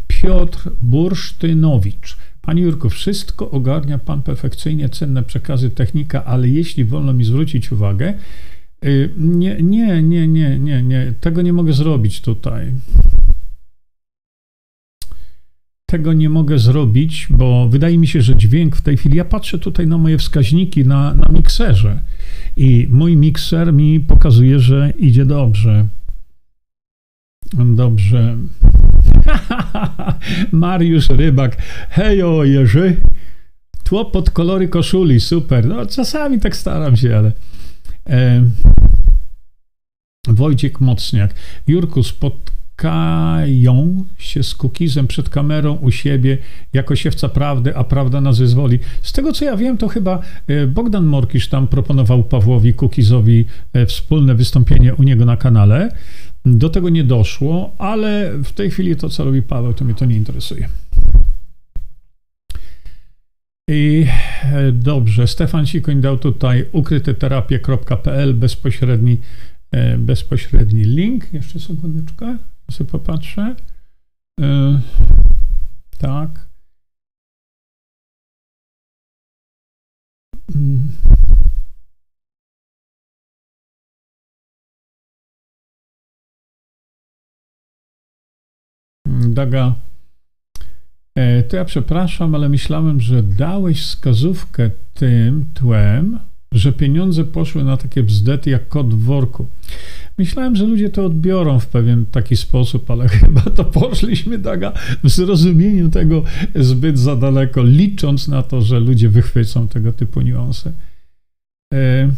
Piotr Bursztynowicz Panie Jurku, wszystko ogarnia Pan perfekcyjnie, cenne przekazy, technika, ale jeśli wolno mi zwrócić uwagę, y, nie, nie, nie, nie, nie, nie, tego nie mogę zrobić tutaj. Tego nie mogę zrobić, bo wydaje mi się, że dźwięk w tej chwili. Ja patrzę tutaj na moje wskaźniki na, na mikserze i mój mikser mi pokazuje, że idzie dobrze. Dobrze. Mariusz Rybak. Hejo, Jerzy. Tło pod kolory koszuli, super. No, czasami tak staram się, ale. E, Wojciech Mocniak. Jurku, spotkają się z Kukizem przed kamerą u siebie jako siewca prawdy, a prawda nas wyzwoli. Z tego co ja wiem, to chyba e, Bogdan Morkisz tam proponował Pawłowi Kukizowi e, wspólne wystąpienie u niego na kanale. Do tego nie doszło, ale w tej chwili to, co robi Paweł, to mnie to nie interesuje. I e, dobrze, Stefan Sikoń dał tutaj ukryteterapie.pl bezpośredni, bezpośredni link. Jeszcze sekundeczkę, sobie popatrzę. E, tak. Mm. Daga, e, to ja przepraszam, ale myślałem, że dałeś wskazówkę tym tłem, że pieniądze poszły na takie bzdety jak kot w worku. Myślałem, że ludzie to odbiorą w pewien taki sposób, ale chyba to poszliśmy Daga w zrozumieniu tego zbyt za daleko, licząc na to, że ludzie wychwycą tego typu niuanse. E,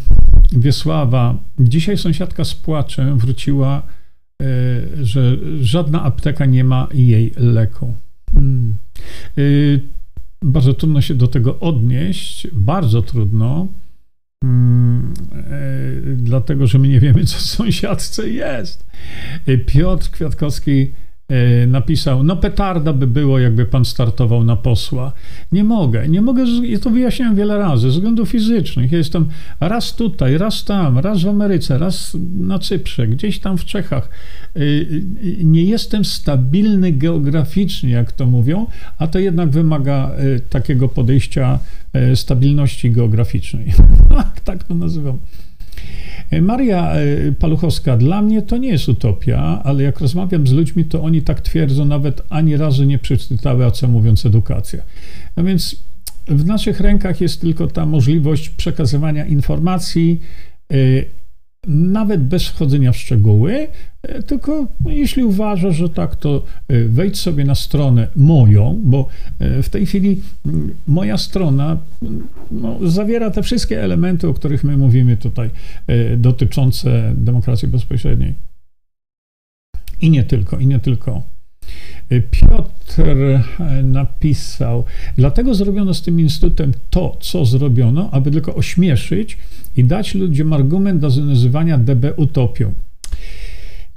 Wiesława, dzisiaj sąsiadka z płaczem wróciła E, że żadna apteka nie ma jej leku. Hmm. E, bardzo trudno się do tego odnieść, bardzo trudno, dlatego że my nie wiemy, co w sąsiadce jest. Piotr Kwiatkowski E, napisał, no petarda by było, jakby pan startował na posła. Nie mogę, nie mogę, ja to wyjaśniałem wiele razy, ze względów fizycznych. Ja jestem raz tutaj, raz tam, raz w Ameryce, raz na Cyprze, gdzieś tam w Czechach. E, nie jestem stabilny geograficznie, jak to mówią, a to jednak wymaga e, takiego podejścia stabilności geograficznej. tak to nazywam. Maria e, Paluchowska, dla mnie to nie jest utopia, ale jak rozmawiam z ludźmi, to oni tak twierdzą, nawet ani razu nie przeczytały, a co mówiąc edukacja. No więc w naszych rękach jest tylko ta możliwość przekazywania informacji, e, nawet bez wchodzenia w szczegóły, e, tylko jeśli uważasz, że tak, to e, wejdź sobie na stronę moją, bo e, w tej chwili moja strona no, zawiera te wszystkie elementy, o których my mówimy tutaj, dotyczące demokracji bezpośredniej. I nie tylko, i nie tylko. Piotr napisał, dlatego zrobiono z tym instytutem to, co zrobiono, aby tylko ośmieszyć i dać ludziom argument do nazywania DB utopią.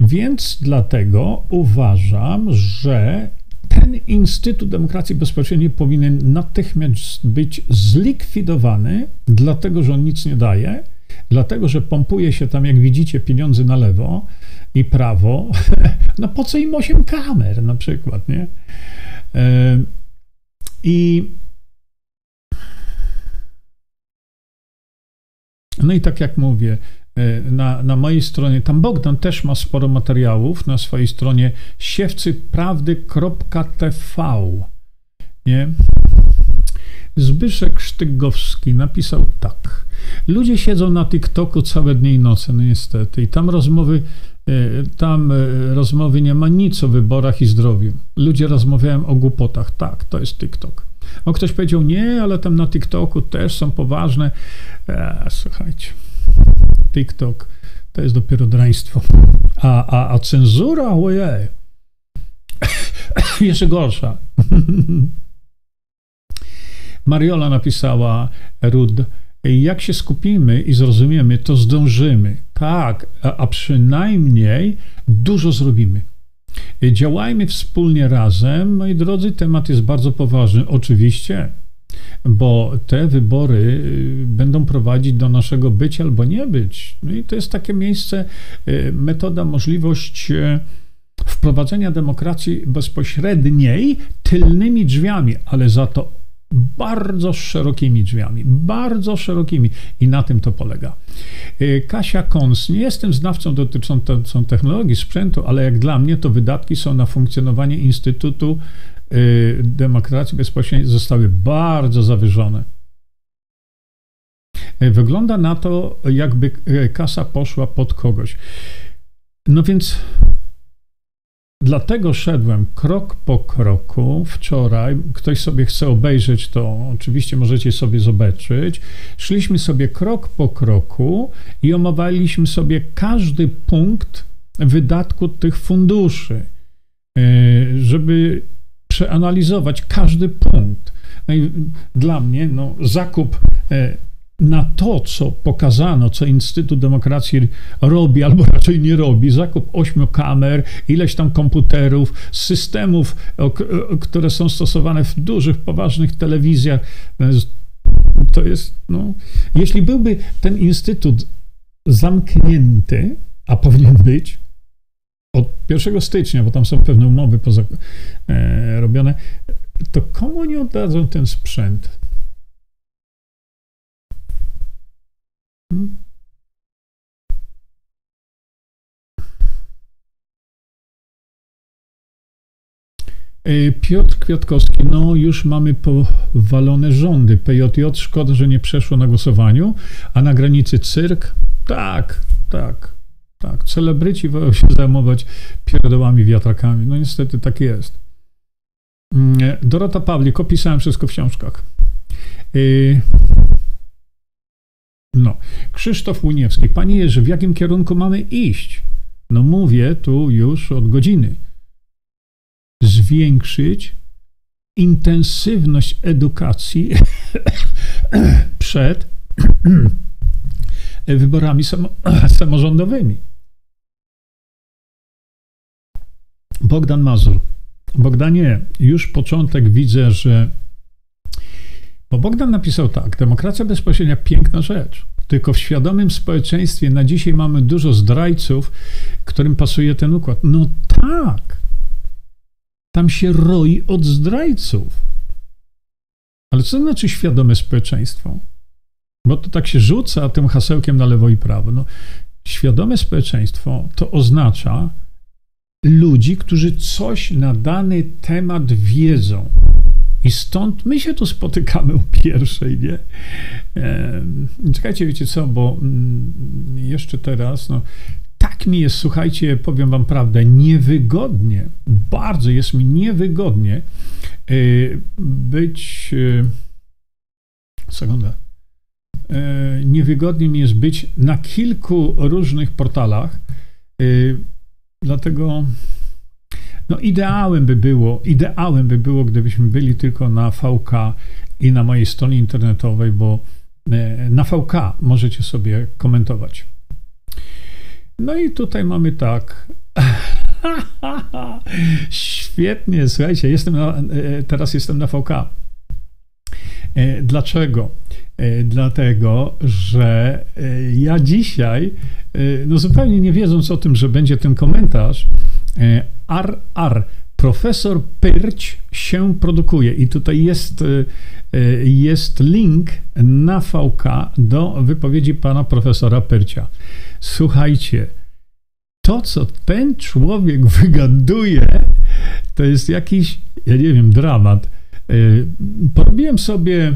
Więc dlatego uważam, że ten Instytut Demokracji Bezpośredniej powinien natychmiast być zlikwidowany, dlatego że on nic nie daje, dlatego że pompuje się tam, jak widzicie, pieniądze na lewo i prawo. No po co im 8 kamer na przykład, nie? I No i tak jak mówię, e, na, na mojej stronie, tam Bogdan też ma sporo materiałów na swojej stronie siewcyprawdy.tv. Nie? Zbyszek Sztygowski napisał tak. Ludzie siedzą na TikToku całe dnie i noce, no niestety. I tam rozmowy, tam e, rozmowy nie ma nic o wyborach i zdrowiu. Ludzie rozmawiają o głupotach. Tak, to jest TikTok. O ktoś powiedział, nie, ale tam na TikToku też są poważne. E, słuchajcie, TikTok to jest dopiero draństwo. A, a, a cenzura, ojej, jeszcze gorsza. Mariola napisała, Rud, jak się skupimy i zrozumiemy, to zdążymy. Tak, a, przynajmniej dużo zrobimy. Działajmy wspólnie razem. Moi drodzy, temat jest bardzo poważny. Oczywiście, bo te wybory y, będą prowadzić do naszego być albo nie być. No i to jest takie miejsce, y, metoda, możliwość y, wprowadzenia demokracji bezpośredniej tylnymi drzwiami, ale za to bardzo szerokimi drzwiami, bardzo szerokimi i na tym to polega. Y, Kasia Kons, nie jestem znawcą dotyczącą technologii, sprzętu, ale jak dla mnie to wydatki są na funkcjonowanie Instytutu y, Demokracji Bezpośredniej zostały bardzo zawyżone. Y, wygląda na to, jakby kasa poszła pod kogoś. No więc Dlatego szedłem krok po kroku wczoraj. Ktoś sobie chce obejrzeć, to oczywiście możecie sobie zobaczyć. Szliśmy sobie krok po kroku i omawialiśmy sobie każdy punkt wydatku tych funduszy, e, żeby przeanalizować każdy punkt. No i dla mnie no, zakup e, na to, co pokazano, co Instytut Demokracji robi, albo raczej nie robi, zakup ośmiu kamer, ileś tam komputerów, systemów, które są stosowane w dużych, poważnych telewizjach. To jest, no, jeśli byłby ten instytut zamknięty, a powinien być, od 1 stycznia, bo tam są pewne umowy poza, e, robione, to komu nie oddadzą ten sprzęt? E, Piotr Kwiatkowski, no już mamy powalone rządy. PJJ, szkoda, że nie przeszło na głosowaniu, a na granicy cyrk? Tak, tak, tak. Celebryci wolą się zajmować pierdołami, wiatrakami. No niestety tak jest. Mm, e, Dorota Pawlik, opisałem wszystko w książkach. No, Krzysztof Łuniewski. Panie Jerzy, w jakim kierunku mamy iść? No mówię tu już od godziny. Zwiększyć intensywność edukacji przed wyborami samorządowymi. Bogdan Mazur. Bogdanie, już początek widzę, że bo Bogdan napisał tak: Demokracja bezpośrednia piękna rzecz. Tylko w świadomym społeczeństwie na dzisiaj mamy dużo zdrajców, którym pasuje ten układ. No tak. Tam się roi od zdrajców. Ale co znaczy świadome społeczeństwo? Bo to tak się rzuca tym hasełkiem na lewo i prawo. No, świadome społeczeństwo to oznacza ludzi, którzy coś na dany temat wiedzą. I stąd my się tu spotykamy o pierwszej, nie? Czekajcie, wiecie co, bo mm, jeszcze teraz, no, tak mi jest, słuchajcie, powiem wam prawdę, niewygodnie, bardzo jest mi niewygodnie e, być, e, sekundę, e, niewygodnie mi jest być na kilku różnych portalach, dlatego no ideałem by było, ideałem by było, gdybyśmy byli tylko na VK i na mojej stronie internetowej, bo e, na VK możecie sobie komentować. No i tutaj mamy tak. Świetnie, słuchajcie, jestem na, e, teraz jestem na VK. E, dlaczego? Dlatego, że ja dzisiaj, no zupełnie nie wiedząc o tym, że będzie ten komentarz, ar. Profesor Pyrć się produkuje i tutaj jest, e, e, jest link na VK do wypowiedzi pana profesora Pyrcia. Słuchajcie, to co ten człowiek wygaduje, to jest jakiś, ja nie wiem, dramat. E, porobiłem sobie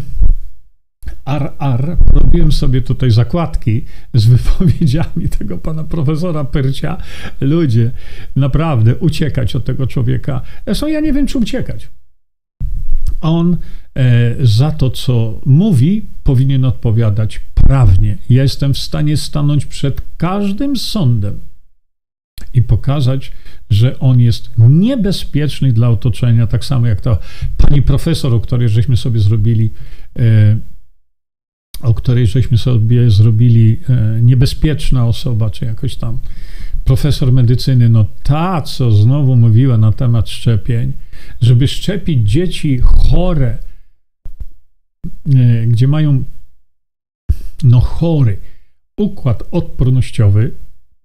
RR, robiłem sobie tutaj zakładki z wypowiedziami tego pana profesora Pyrcia. Ludzie, naprawdę uciekać od tego człowieka. Zresztą ja nie wiem, czy uciekać. On e, za to, co mówi, powinien odpowiadać prawnie. Ja jestem w stanie stanąć przed każdym sądem i pokazać, że on jest niebezpieczny dla otoczenia, tak samo jak ta pani profesor, o której żeśmy sobie zrobili e, o której żeśmy sobie zrobili e, niebezpieczna osoba, czy jakoś tam profesor medycyny, no ta, co znowu mówiła na temat szczepień, żeby szczepić dzieci chore, e, gdzie mają no chory układ odpornościowy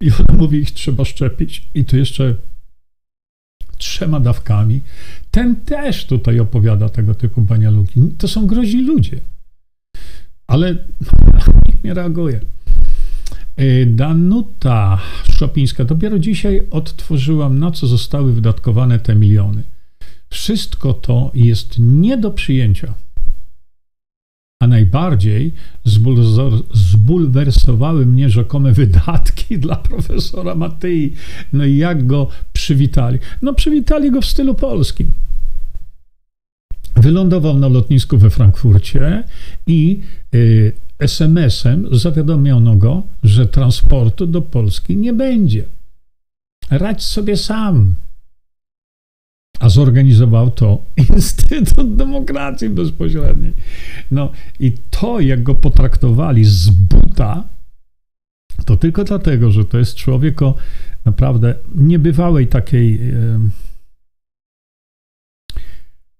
i ona mówi, ich trzeba szczepić i to jeszcze trzema dawkami. Ten też tutaj opowiada tego typu banialuki. To są groźni ludzie. Ale nikt nie reaguje. Y, Danuta Szopińska, dopiero dzisiaj odtworzyłam, na co zostały wydatkowane te miliony. Wszystko to jest nie do przyjęcia. A najbardziej zbulwersowały mnie rzekome wydatki dla profesora Matyi. No i jak go przywitali? No przywitali go w stylu polskim. Wylądował na lotnisku we Frankfurcie i y, SMS-em zawiadomiono go, że transportu do Polski nie będzie. Radź sobie sam. A zorganizował to Instytut Demokracji Bezpośredniej. No i to, jak go potraktowali z buta, to tylko dlatego, że to jest człowiek o naprawdę niebywałej takiej.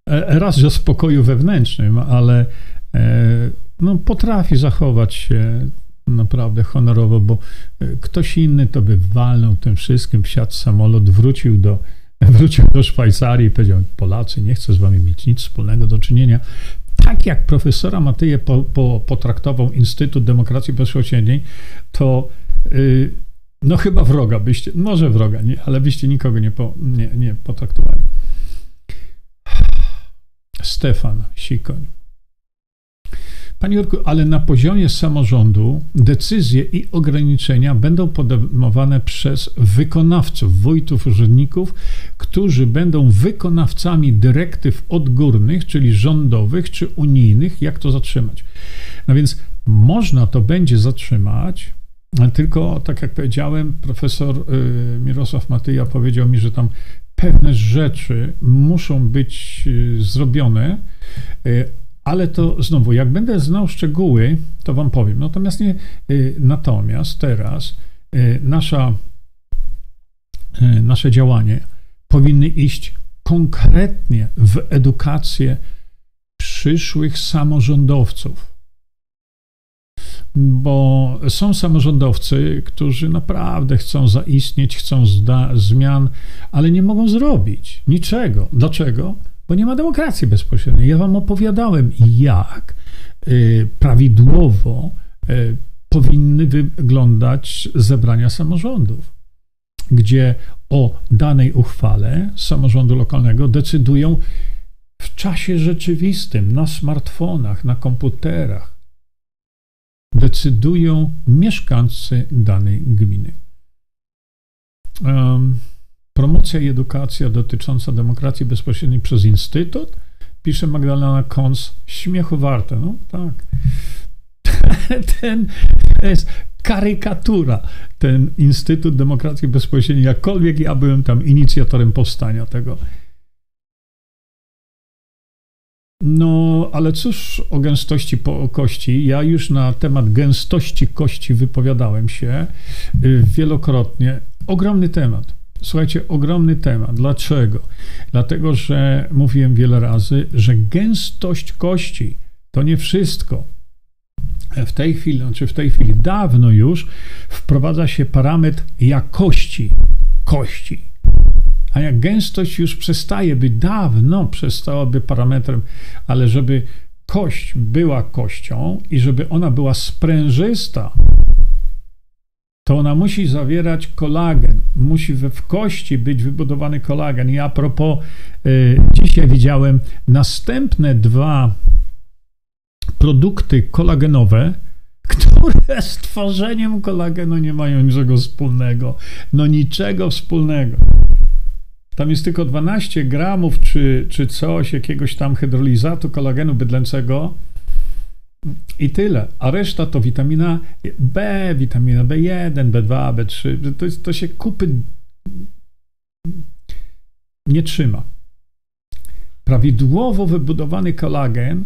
Raz, że spokoju wewnętrznym, ale e, no, potrafi zachować się naprawdę honorowo, bo e, ktoś inny to by walnął tym wszystkim, wsiadł samolot, wrócił do, wrócił do Szwajcarii i powiedział, Polacy, nie chcę z wami mieć nic wspólnego do czynienia. Tak jak profesora Matyję po, po, potraktował Instytut Demokracji Bezpośredniej, to yy, no chyba wroga byście, może wroga, nie, ale byście nikogo nie, po, nie, nie potraktowali. Stefan Sikoń. Panie Jurku, ale na poziomie samorządu decyzje i ograniczenia będą podejmowane przez wykonawców, wójtów, urzędników, którzy będą wykonawcami dyrektyw odgórnych, czyli rządowych czy unijnych, jak to zatrzymać. No więc można to będzie zatrzymać, tylko tak jak powiedziałem, profesor y, Mirosław Matyja powiedział mi, że tam pewne rzeczy muszą być y, zrobione, y, ale to znowu, jak będę znał szczegóły, to wam powiem. Natomiast nie, y, natomiast teraz nasza, nasze działanie powinny iść konkretnie w edukację przyszłych samorządowców. Bo są samorządowcy, którzy naprawdę chcą zaistnieć, chcą zmian, ale nie mogą zrobić niczego. Dlaczego? bo nie ma demokracji bezpośredniej. Ja wam opowiadałem, jak y, prawidłowo y, powinny wyglądać zebrania samorządów, gdzie o danej uchwale samorządu lokalnego decydują w czasie rzeczywistym, na smartfonach, na komputerach. Decydują mieszkańcy danej gminy. Promocja i edukacja dotycząca demokracji bezpośredniej przez Instytut, pisze Magdalena Kons, śmiechu warte. No tak. Ten to jest karykatura, ten Instytut Demokracji Bezpośredniej, jakkolwiek ja byłem tam inicjatorem powstania tego. No, ale cóż o gęstości po kości? Ja już na temat gęstości kości wypowiadałem się y, wielokrotnie. Ogromny temat. Słuchajcie, ogromny temat. Dlaczego? Dlatego, że mówiłem wiele razy, że gęstość kości to nie wszystko. W tej chwili, znaczy w tej chwili, dawno już wprowadza się parametr jakości kości. A jak gęstość już przestaje być, dawno przestałaby parametrem, ale żeby kość była kością i żeby ona była sprężysta, to ona musi zawierać kolagen, musi we w kości być wybudowany kolagen. I a propos, y, dzisiaj widziałem następne dwa produkty kolagenowe, które z tworzeniem kolagenu nie mają niczego wspólnego. No niczego wspólnego. Tam jest tylko 12 gramów czy, czy coś, jakiegoś tam hydrolizatu kolagenu bydlęcego, i tyle. A reszta to witamina B, witamina B1, B2, B3. To, to się kupy nie trzyma. Prawidłowo wybudowany kolagen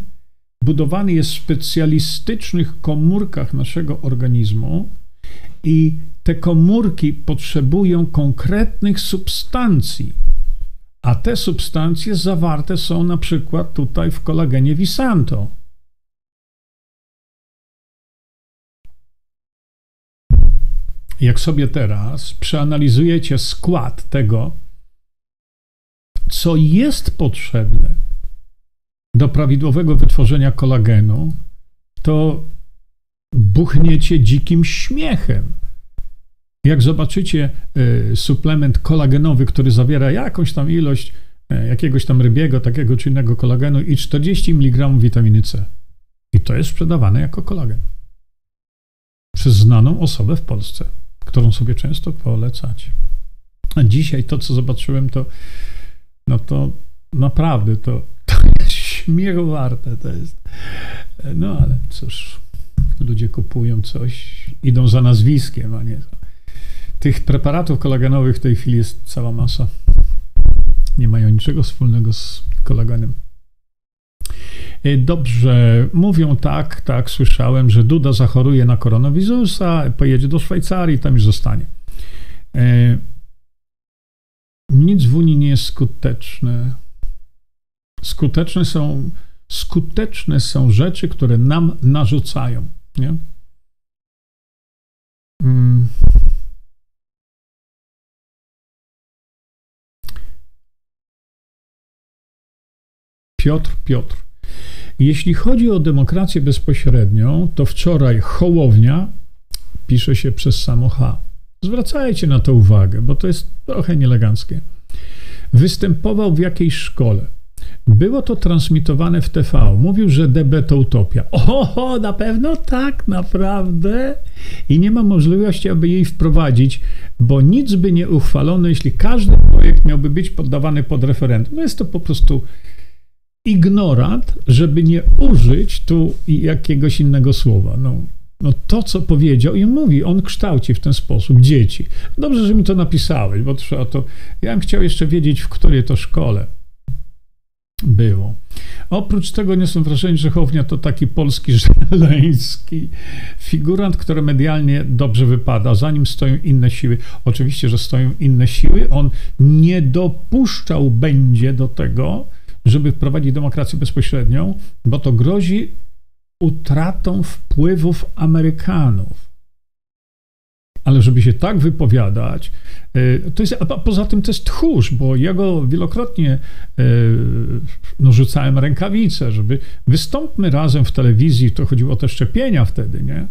budowany jest w specjalistycznych komórkach naszego organizmu i te komórki potrzebują konkretnych substancji. A te substancje zawarte są na przykład tutaj w kolagenie Visanto. jak sobie teraz przeanalizujecie skład tego, co jest potrzebne do prawidłowego wytworzenia kolagenu, to buchniecie dzikim śmiechem. Jak zobaczycie y, suplement kolagenowy, który zawiera jakąś tam ilość y, jakiegoś tam rybiego, takiego czy innego kolagenu i 40 mg witaminy C. I to jest sprzedawane jako kolagen. Przez znaną osobę w Polsce, którą sobie często polecacie. A dzisiaj to, co zobaczyłem, to no to naprawdę to, to jest śmiechu warte. To jest. No ale cóż, ludzie kupują coś, idą za nazwiskiem, a nie za. Tych preparatów kolagenowych w tej chwili jest cała masa. Nie mają niczego wspólnego z kolagenem. E, dobrze, mówią tak, tak, słyszałem, że Duda zachoruje na koronawirusa, pojedzie do Szwajcarii, tam już zostanie. E, nic w Unii nie jest skuteczne. Skuteczne są, skuteczne są rzeczy, które nam narzucają. Nie? Piotr, Piotr. Jeśli chodzi o demokrację bezpośrednią, to wczoraj Hołownia pisze się przez samo H. Zwracajcie na to uwagę, bo to jest trochę nieeleganckie. Występował w jakiejś szkole. Było to transmitowane w TV. Mówił, że DB to utopia. Oho, na pewno tak, naprawdę. I nie ma możliwości, aby jej wprowadzić, bo nic by nie uchwalono, jeśli każdy projekt miałby być poddawany pod referendum. No jest to po prostu ignorant, żeby nie użyć tu jakiegoś innego słowa. No, no to, co powiedział, i mówi, on kształci w ten sposób dzieci. Dobrze, że mi to napisałeś, bo trzeba to. Ja bym chciał jeszcze wiedzieć, w której to szkole było. Oprócz tego nie są wrażenie, że Hołownia to taki polski żeleński figurant, który medialnie dobrze wypada. Za nim stoją inne siły. Oczywiście, że stoją inne siły. On nie dopuszczał będzie do tego, żeby wprowadzić demokrację bezpośrednią, bo to grozi utratą wpływów Amerykanów. Ale żeby się tak wypowiadać, e, to jest, a poza tym to jest tchórz, bo ja go wielokrotnie e, no, rzucałem rękawice, żeby wystąpmy razem w telewizji, to chodziło o te szczepienia wtedy, nie?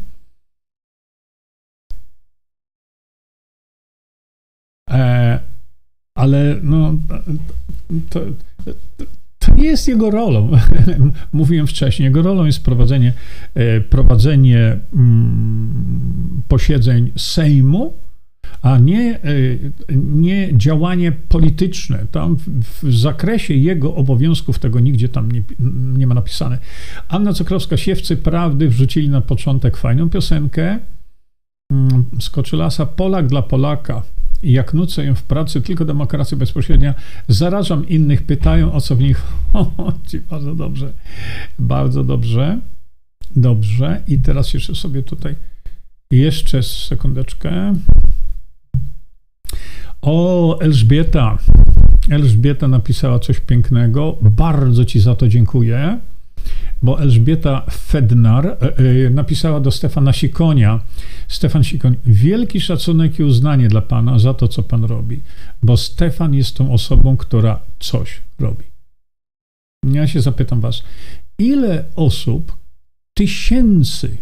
E, ale no, to, nie jest jego rolą. Mówiłem wcześniej, jego rolą jest prowadzenie, e, prowadzenie mm, posiedzeń Sejmu, a nie, e, nie działanie polityczne. Tam w, zakresie jego obowiązków tego nigdzie tam nie, nie ma napisane. Anna Cukrowska-Siewcy Prawdy wrzucili na początek fajną piosenkę mm, Skoczylasa Polak dla Polaka jak nucę ją w pracy, tylko demokracja bezpośrednia, zarażam innych, pytają o co w nich chodzi. Bardzo dobrze, bardzo dobrze, dobrze. I teraz jeszcze sobie tutaj, jeszcze sekundeczkę. O, Elżbieta. Elżbieta napisała coś pięknego. Bardzo Ci za to dziękuję bo Elżbieta Fednar e, e, napisała do Stefana Sikonia. Stefan Sikoń, wielki szacunek i uznanie dla Pana za to, co Pan robi, bo Stefan jest tą osobą, która coś robi. Ja się zapytam Was, ile osób, tysięcy,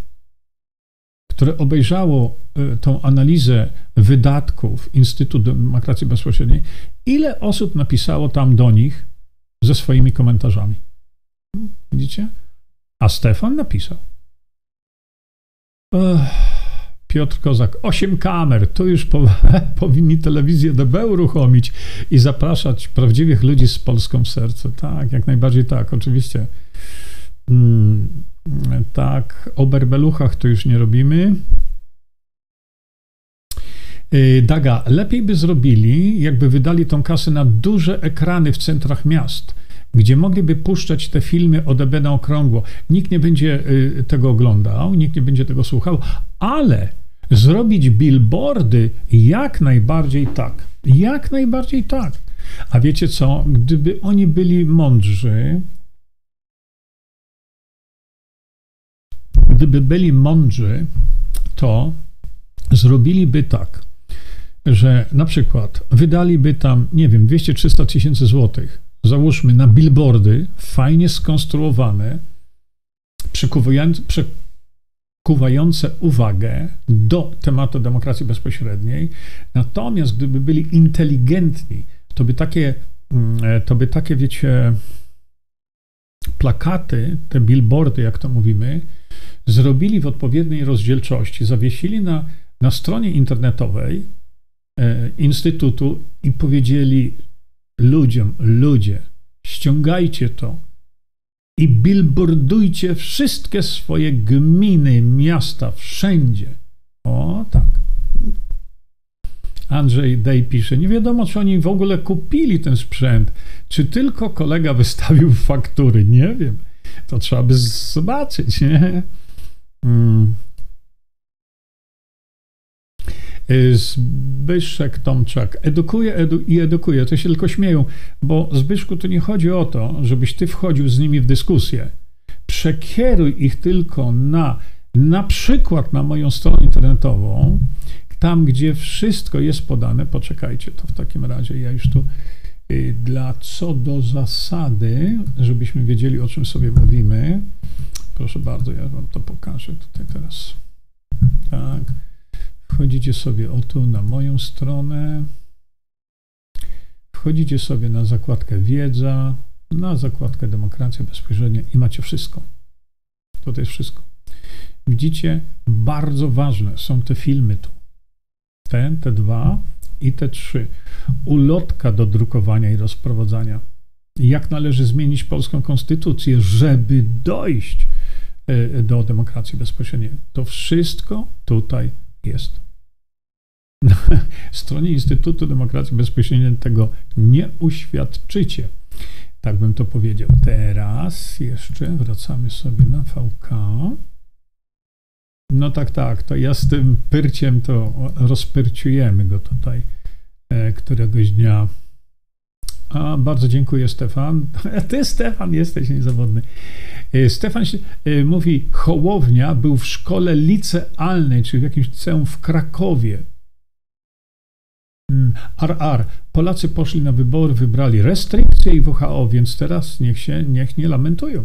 które obejrzało e, tą analizę wydatków Instytutu Demokracji Bezpośredniej, ile osób napisało tam do nich ze swoimi komentarzami? Widzicie? A Stefan napisał. Ech, Piotr Kozak, osiem kamer, tu już po, powinni telewizję DB uruchomić i zapraszać prawdziwych ludzi z Polską w. Tak, jak najbardziej tak, oczywiście. Mm, tak, o berbeluchach to już nie robimy. Y, Daga, lepiej by zrobili, jakby wydali tą kasę na duże ekrany w centrach miast gdzie mogliby puszczać te filmy o DB na okrągło. Nikt nie będzie y, tego oglądał, nikt nie będzie tego słuchał, ale zrobić billboardy jak najbardziej tak. Jak najbardziej tak. A wiecie co? Gdyby oni byli mądrzy, gdyby byli mądrzy, to zrobiliby tak. że na przykład wydaliby tam, nie wiem, 200-300 tysięcy złotych, załóżmy na billboardy, fajnie skonstruowane, przykuwające uwagę do tematu demokracji bezpośredniej. Natomiast gdyby byli inteligentni, to by takie, mm, to by takie, wiecie, plakaty, te billboardy, jak to mówimy, zrobili w odpowiedniej rozdzielczości, zawiesili na, na stronie internetowej e, Instytutu i powiedzieli ludziom, ludzie, ściągajcie to i billboardujcie wszystkie swoje gminy, miasta, wszędzie. O tak. Andrzej Dej pisze, nie wiadomo, czy oni w ogóle kupili ten sprzęt, czy tylko kolega wystawił faktury. Nie wiem. To trzeba by zobaczyć, nie? Hmm. Zbyszek Tomczak edukuje edu i edukuje. To się tylko śmieją, bo Zbyszku to nie chodzi o to, żebyś ty wchodził z nimi w dyskusję. Przekieruj ich tylko na na przykład na moją stronę internetową, tam gdzie wszystko jest podane. Poczekajcie, to w takim razie ja już tu y, dla co do zasady, żebyśmy wiedzieli o czym sobie mówimy. Proszę bardzo, ja wam to pokażę tutaj teraz. Tak. Wchodzicie sobie o tu na moją stronę. Wchodzicie sobie na zakładkę wiedza, na zakładkę demokracja bezpośrednia i macie wszystko. To, jest wszystko. Widzicie, bardzo ważne są te filmy tu. Te, te dwa i te trzy. Ulotka do drukowania i rozprowadzania. Jak należy zmienić polską konstytucję, żeby dojść e, do demokracji bezpośredniej. To wszystko tutaj jest. Na stronie Instytutu Demokracji Bezpośredniej tego nie uświadczycie. Tak bym to powiedział. Teraz jeszcze wracamy sobie na VK. No tak, tak, to ja z tym pyrciem to rozpyrciujemy go tutaj e, któregoś dnia. A, bardzo dziękuję, Stefan. Ty, Stefan, jesteś niezawodny. E, Stefan e, mówi, Hołownia był w szkole licealnej, czyli w jakimś liceum w Krakowie. RR. Hmm, Polacy poszli na wybory, wybrali restrykcje i WHO, więc teraz niech się, niech nie lamentują.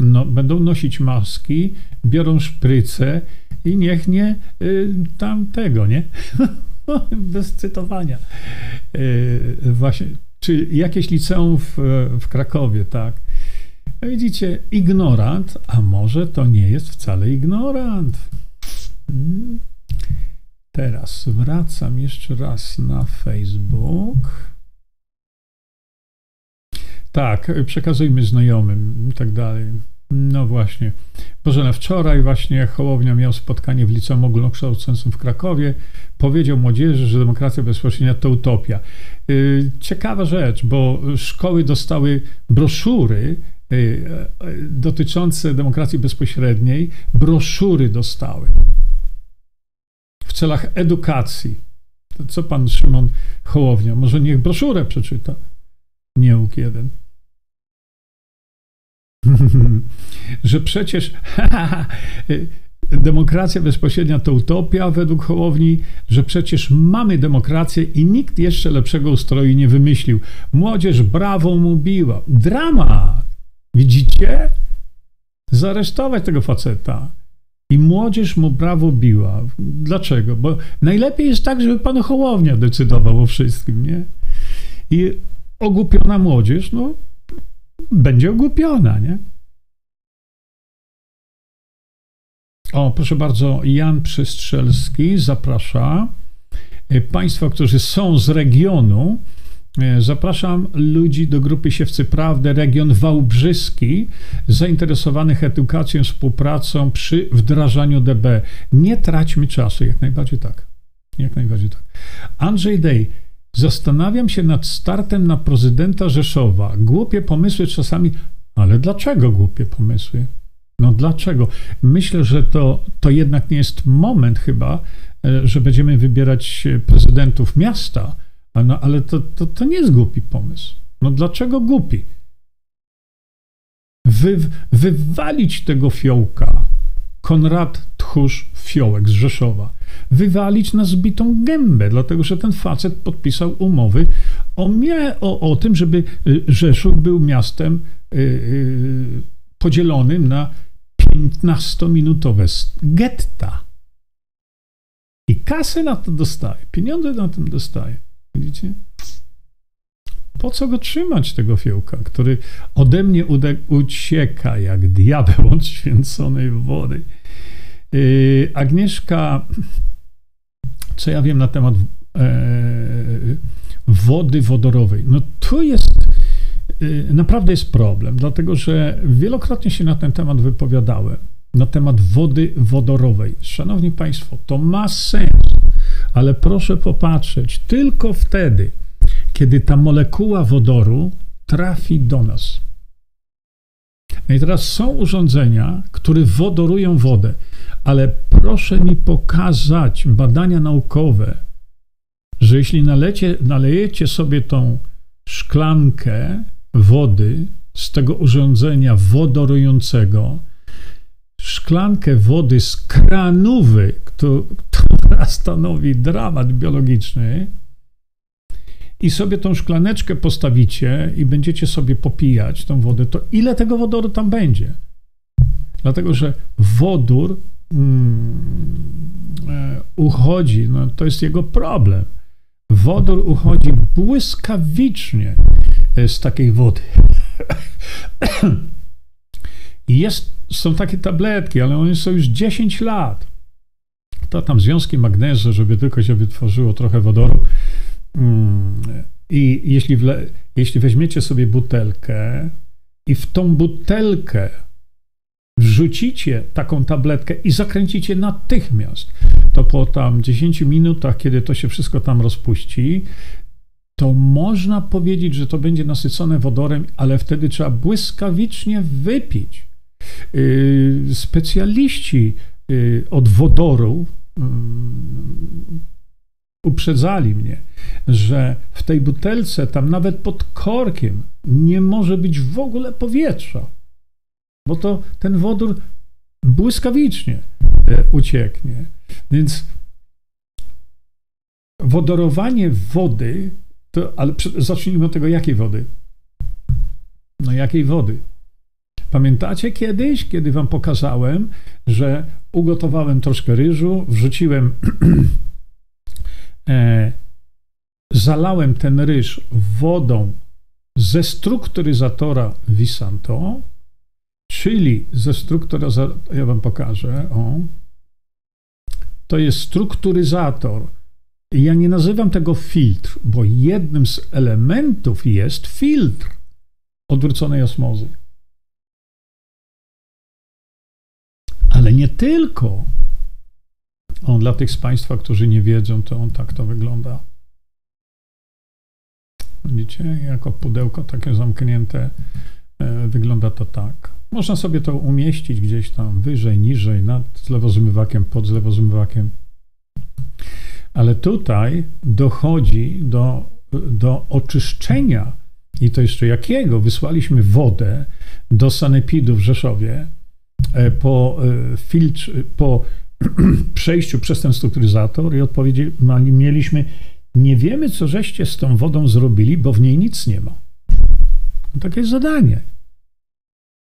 No, będą nosić maski, biorą szprycę i niech nie y, tam tego, nie? Bez cytowania. Y, właśnie, czy jakieś liceum w, w Krakowie, tak? Widzicie, ignorant, a może to nie jest wcale ignorant. Hmm. Teraz wracam jeszcze raz na Facebook. Tak, przekazujmy znajomym i tak dalej. No właśnie. Boże, wczoraj właśnie Hołownia miał spotkanie w liceum ogólnokształcącym w Krakowie. Powiedział młodzieży, że demokracja bezpośrednia to utopia. Y, ciekawa rzecz, bo szkoły dostały broszury y, y, dotyczące demokracji bezpośredniej. Broszury dostały w celach edukacji. Co pan Szymon Hołownia? Może niech broszurę przeczyta? Nie łuk jeden. że przecież demokracja bezpośrednia to utopia według Hołowni, że przecież mamy demokrację i nikt jeszcze lepszego ustroju nie wymyślił. Młodzież brawo mu biła. Dramat! Widzicie? Zaresztować tego faceta. I młodzież mu brawo biła. Dlaczego? Bo najlepiej jest tak, żeby pan Hołownia decydował o wszystkim, nie? I ogłupiona młodzież, no, będzie ogłupiona, nie? O, proszę bardzo, Jan Przestrzelski zaprasza e, Państwa, którzy są z regionu. E, zapraszam ludzi do grupy Siewcy Prawdy, region wałbrzyski, zainteresowanych edukacją, współpracą przy wdrażaniu DB. Nie traćmy czasu, jak najbardziej tak. Jak najbardziej tak. Andrzej Dej, Zastanawiam się nad startem na prezydenta Rzeszowa. Głupie pomysły czasami, ale dlaczego głupie pomysły? No dlaczego? Myślę, że to, to jednak nie jest moment chyba, e, że będziemy wybierać prezydentów miasta, no, ale to, to, to nie jest głupi pomysł. No dlaczego głupi? Wy, wywalić tego fiołka, Konrad Tchórz Fiołek z Rzeszowa. Wywalić na zbitą gębę, dlatego że ten facet podpisał umowy o, o, o tym, żeby y, Rzeszów był miastem yy, yy, podzielonym na 15-minutowe getta. I kasę na to dostaje, pieniądze na tym dostaje. Widzicie? Po co go trzymać, tego fiołka, który ode mnie ucieka jak diabeł od święconej wody? Yy, Agnieszka, co ja wiem na temat e, wody wodorowej? No to jest, yy, naprawdę jest problem, dlatego że wielokrotnie się na ten temat wypowiadałem, na temat wody wodorowej. Szanowni Państwo, to ma sens, ale proszę popatrzeć, tylko wtedy, kiedy ta molekuła wodoru trafi do nas. No i teraz są urządzenia, które wodorują wodę, ale proszę mi pokazać badania naukowe, że jeśli nalecie, nalejecie sobie tą szklankę wody z tego urządzenia wodorującego, szklankę wody z kranówy, która stanowi dramat biologiczny, i sobie tą szklaneczkę postawicie i będziecie sobie popijać tą wodę, to ile tego wodoru tam będzie? Dlatego, że wodór mm, e, uchodzi, no to jest jego problem. Wodór uchodzi błyskawicznie e, z takiej wody. Jest, są takie tabletki, ale one są już 10 lat. To tam związki magnezu, żeby tylko się wytworzyło trochę wodoru. I jeśli, wle, jeśli weźmiecie sobie butelkę i w tą butelkę wrzucicie taką tabletkę i zakręcicie natychmiast, to po tam 10 minutach, kiedy to się wszystko tam rozpuści, to można powiedzieć, że to będzie nasycone wodorem, ale wtedy trzeba błyskawicznie wypić. Yy, specjaliści yy, od wodoru yy, uprzedzali mnie, że w tej butelce, tam nawet pod korkiem, nie może być w ogóle powietrza, bo to ten wodór błyskawicznie e, ucieknie. Więc wodorowanie wody, to, ale zacznijmy od tego, jakiej wody? No jakiej wody? Pamiętacie kiedyś, kiedy wam pokazałem, że ugotowałem troszkę ryżu, wrzuciłem e, zalałem ten ryż wodą ze strukturyzatora Visanto, czyli ze strukturyzatora, ja wam pokażę, o, to jest strukturyzator. Ja nie nazywam tego filtr, bo jednym z elementów jest filtr odwróconej osmozy. Ale nie tylko. On dla tych z Państwa, którzy nie wiedzą, to on tak to wygląda. Widzicie, jako pudełko takie zamknięte e, wygląda to tak. Można sobie to umieścić gdzieś tam wyżej, niżej, nad zlewozmywakiem, pod zlewozmywakiem. Ale tutaj dochodzi do, do oczyszczenia i to jeszcze jakiego? Wysłaliśmy wodę do sanepidu w Rzeszowie e, po, e, filtr, po przejściu przez ten strukturyzator i odpowiedzi mieliśmy, nie wiemy, co żeście z tą wodą zrobili, bo w niej nic nie ma. No, takie jest zadanie.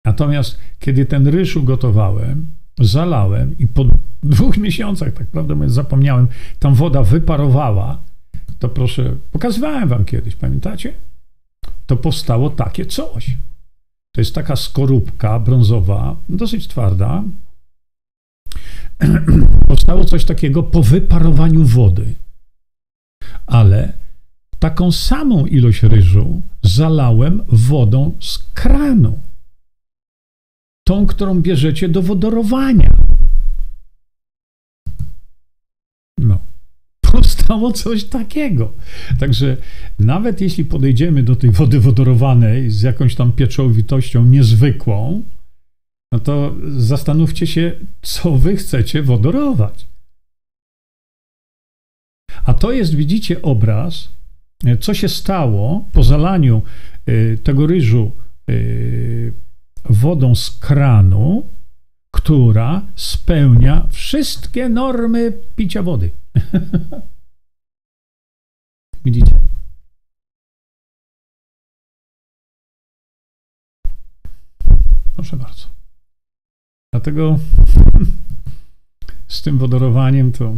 Natomiast kiedy ten ryż ugotowałem, zalałem i po dwóch miesiącach, tak prawdę mówiąc, zapomniałem, tam woda wyparowała, to proszę, pokazywałem wam kiedyś, pamiętacie? To powstało takie coś. To jest taka skorupka brązowa, dosyć twarda, powstało coś takiego po wyparowaniu wody. Ale taką samą ilość ryżu zalałem wodą z kranu. Tą, którą bierzecie do wodorowania. No. Powstało coś takiego. Także nawet jeśli podejdziemy do tej wody wodorowanej z jakąś tam pieczołowitością niezwykłą, no to zastanówcie się, co wy chcecie wodorować. A to jest, widzicie, obraz, e, co się stało po zalaniu e, tego ryżu e, wodą z kranu, która spełnia wszystkie normy picia wody. Widzicie? Proszę bardzo. Dlatego z tym wodorowaniem to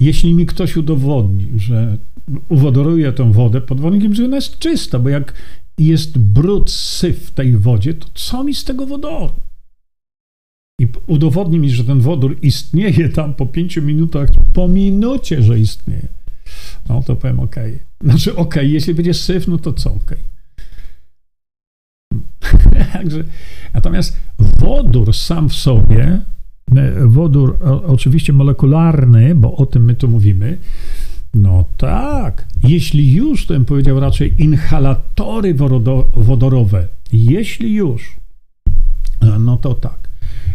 jeśli mi ktoś udowodni, że uwodoruje tę wodę pod warunkiem, że ona jest czysta, bo jak jest brud, syf w tej wodzie, to co mi z tego wodoru? I udowodni mi, że ten wodór istnieje tam po pięciu minutach, po minucie, że istnieje. No to powiem ok. Znaczy ok, jeśli będzie syf, no to co ok. Natomiast wodór sam w sobie, wodór oczywiście molekularny, bo o tym my tu mówimy, no tak, jeśli już, to bym powiedział raczej inhalatory wodorowe, jeśli już, no to tak.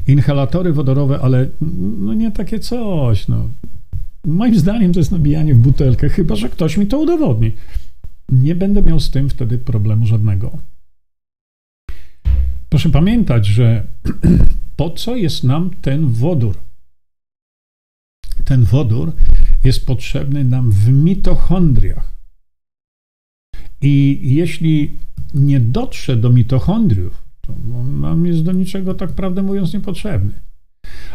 Inhalatory wodorowe, ale no nie takie coś, no. Moim zdaniem to jest nabijanie w butelkę, chyba że ktoś mi to udowodni. Nie będę miał z tym wtedy problemu żadnego. Proszę pamiętać, że po co jest nam ten wodór? Ten wodór jest potrzebny nam w mitochondriach. I jeśli nie dotrze do mitochondriów, to on nam jest do niczego, tak prawdę mówiąc, niepotrzebny.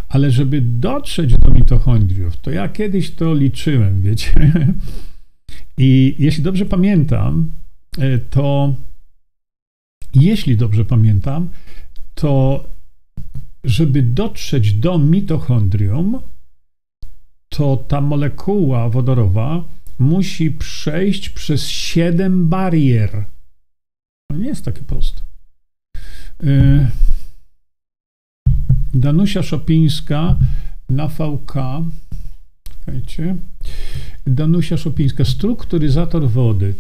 Ale żeby dotrzeć do mitochondriów, to ja kiedyś to liczyłem, wiecie. I jeśli dobrze pamiętam, e, to jeśli dobrze pamiętam, to żeby dotrzeć do mitochondrium, to ta molekuła wodorowa musi przejść przez siedem barier. To nie jest takie proste. Y, Danusia Szopińska na VK. Czekajcie. Danusia Szopińska, strukturyzator wody.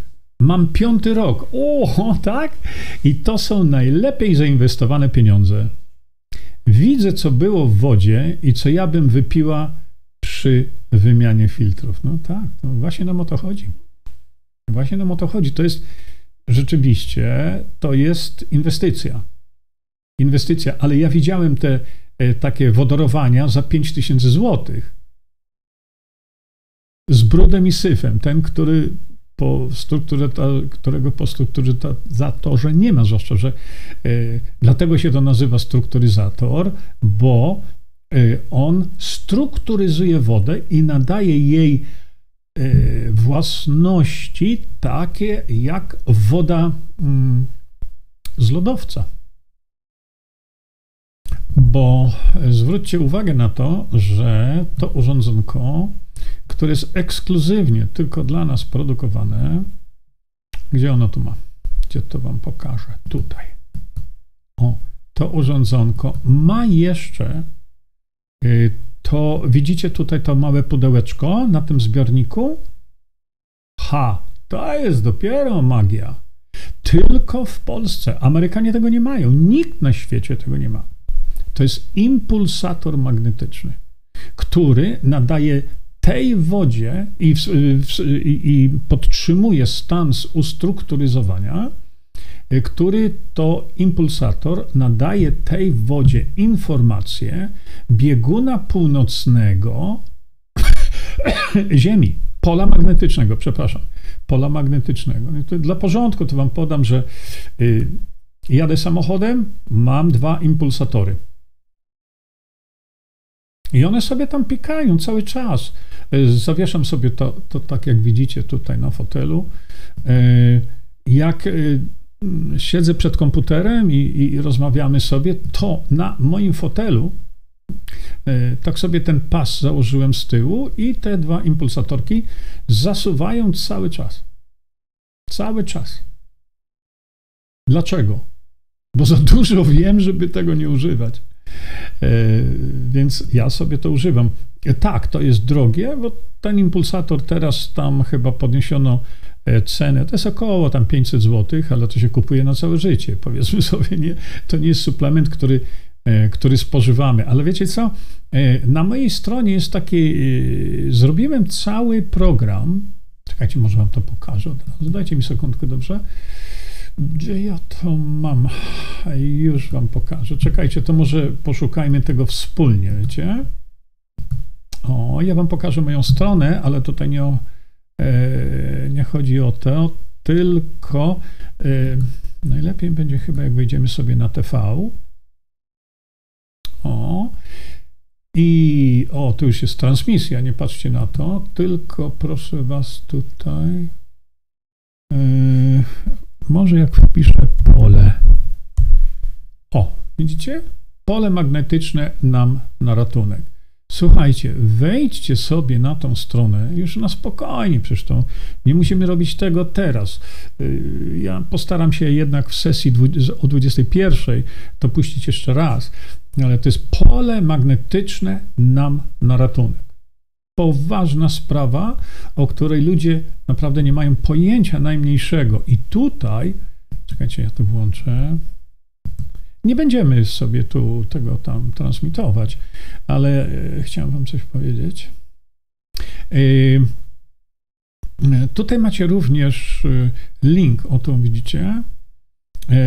Mam piąty rok. O, tak? I to są najlepiej zainwestowane pieniądze. Widzę, co było w wodzie i co ja bym wypiła przy wymianie filtrów. No tak, no właśnie nam o to chodzi. Właśnie nam o to chodzi. To jest rzeczywiście, to jest inwestycja. Inwestycja, ale ja widziałem te e, takie wodorowania za 5000 złotych z brudem i syfem. Ten, który po strukturze, którego po strukturyzatorze nie ma, zwłaszcza, że y, dlatego się to nazywa strukturyzator, bo y, on strukturyzuje wodę i nadaje jej y, własności takie jak woda mm, z lodowca. Bo zwróćcie uwagę na to, że to urządzonko które jest ekskluzywnie tylko dla nas produkowane. Gdzie ono tu ma? Gdzie to Wam pokażę? Tutaj. O, to urządzonko ma jeszcze y, to, widzicie tutaj to małe pudełeczko na tym zbiorniku? Ha, to jest dopiero magia. Tylko w Polsce. Amerykanie tego nie mają. Nikt na świecie tego nie ma. To jest impulsator magnetyczny, który nadaje tej wodzie i, i, podtrzymuje stan ustrukturyzowania, y, który to impulsator nadaje tej wodzie informację bieguna północnego Ziemi, pola magnetycznego, przepraszam, pola magnetycznego. No dla porządku to wam podam, że y, jadę samochodem, mam dwa impulsatory. I one sobie tam pikają cały czas. E, zawieszam sobie to, to tak, jak widzicie tutaj na fotelu. E, jak e, siedzę przed komputerem i, i rozmawiamy sobie, to na moim fotelu tak sobie ten pas założyłem z tyłu i te dwa impulsatorki zasuwają cały czas. Cały czas. Dlaczego? Bo za dużo wiem, żeby tego nie używać. E, więc ja sobie to używam. E, tak, to jest drogie, bo ten impulsator teraz tam chyba podniesiono e, cenę, to jest około tam 500 zł, ale to się kupuje na całe życie. Powiedzmy sobie, nie, to nie jest suplement, który, który spożywamy. Ale wiecie co? Na mojej stronie jest taki, zrobiłem cały program, czekajcie, może wam to pokażę dajcie mi sekundkę, dobrze? Gdzie ja to mam? Już wam pokażę. Czekajcie, to może poszukajmy tego wspólnie, wiecie? O, ja wam pokażę moją stronę, ale tutaj nie, o, e, nie chodzi o to, tylko e, najlepiej będzie chyba, jak wejdziemy sobie na TV. O, i o, tu już jest transmisja, nie patrzcie na to, tylko proszę was tutaj. Yy, może jak wpiszę pole. O, widzicie? Pole magnetyczne nam na ratunek. Słuchajcie, wejdźcie sobie na tą stronę już na spokojnie, przecież to nie musimy robić tego teraz. Yy, ja postaram się jednak w sesji o 21 to puścić jeszcze raz, ale to jest pole magnetyczne nam na ratunek. Poważna sprawa, o której ludzie naprawdę nie mają pojęcia najmniejszego. I tutaj, czekajcie, ja to włączę. Nie będziemy sobie tu tego tam transmitować, ale e, chciałem Wam coś powiedzieć. E, tutaj macie również e, link, o tu widzicie.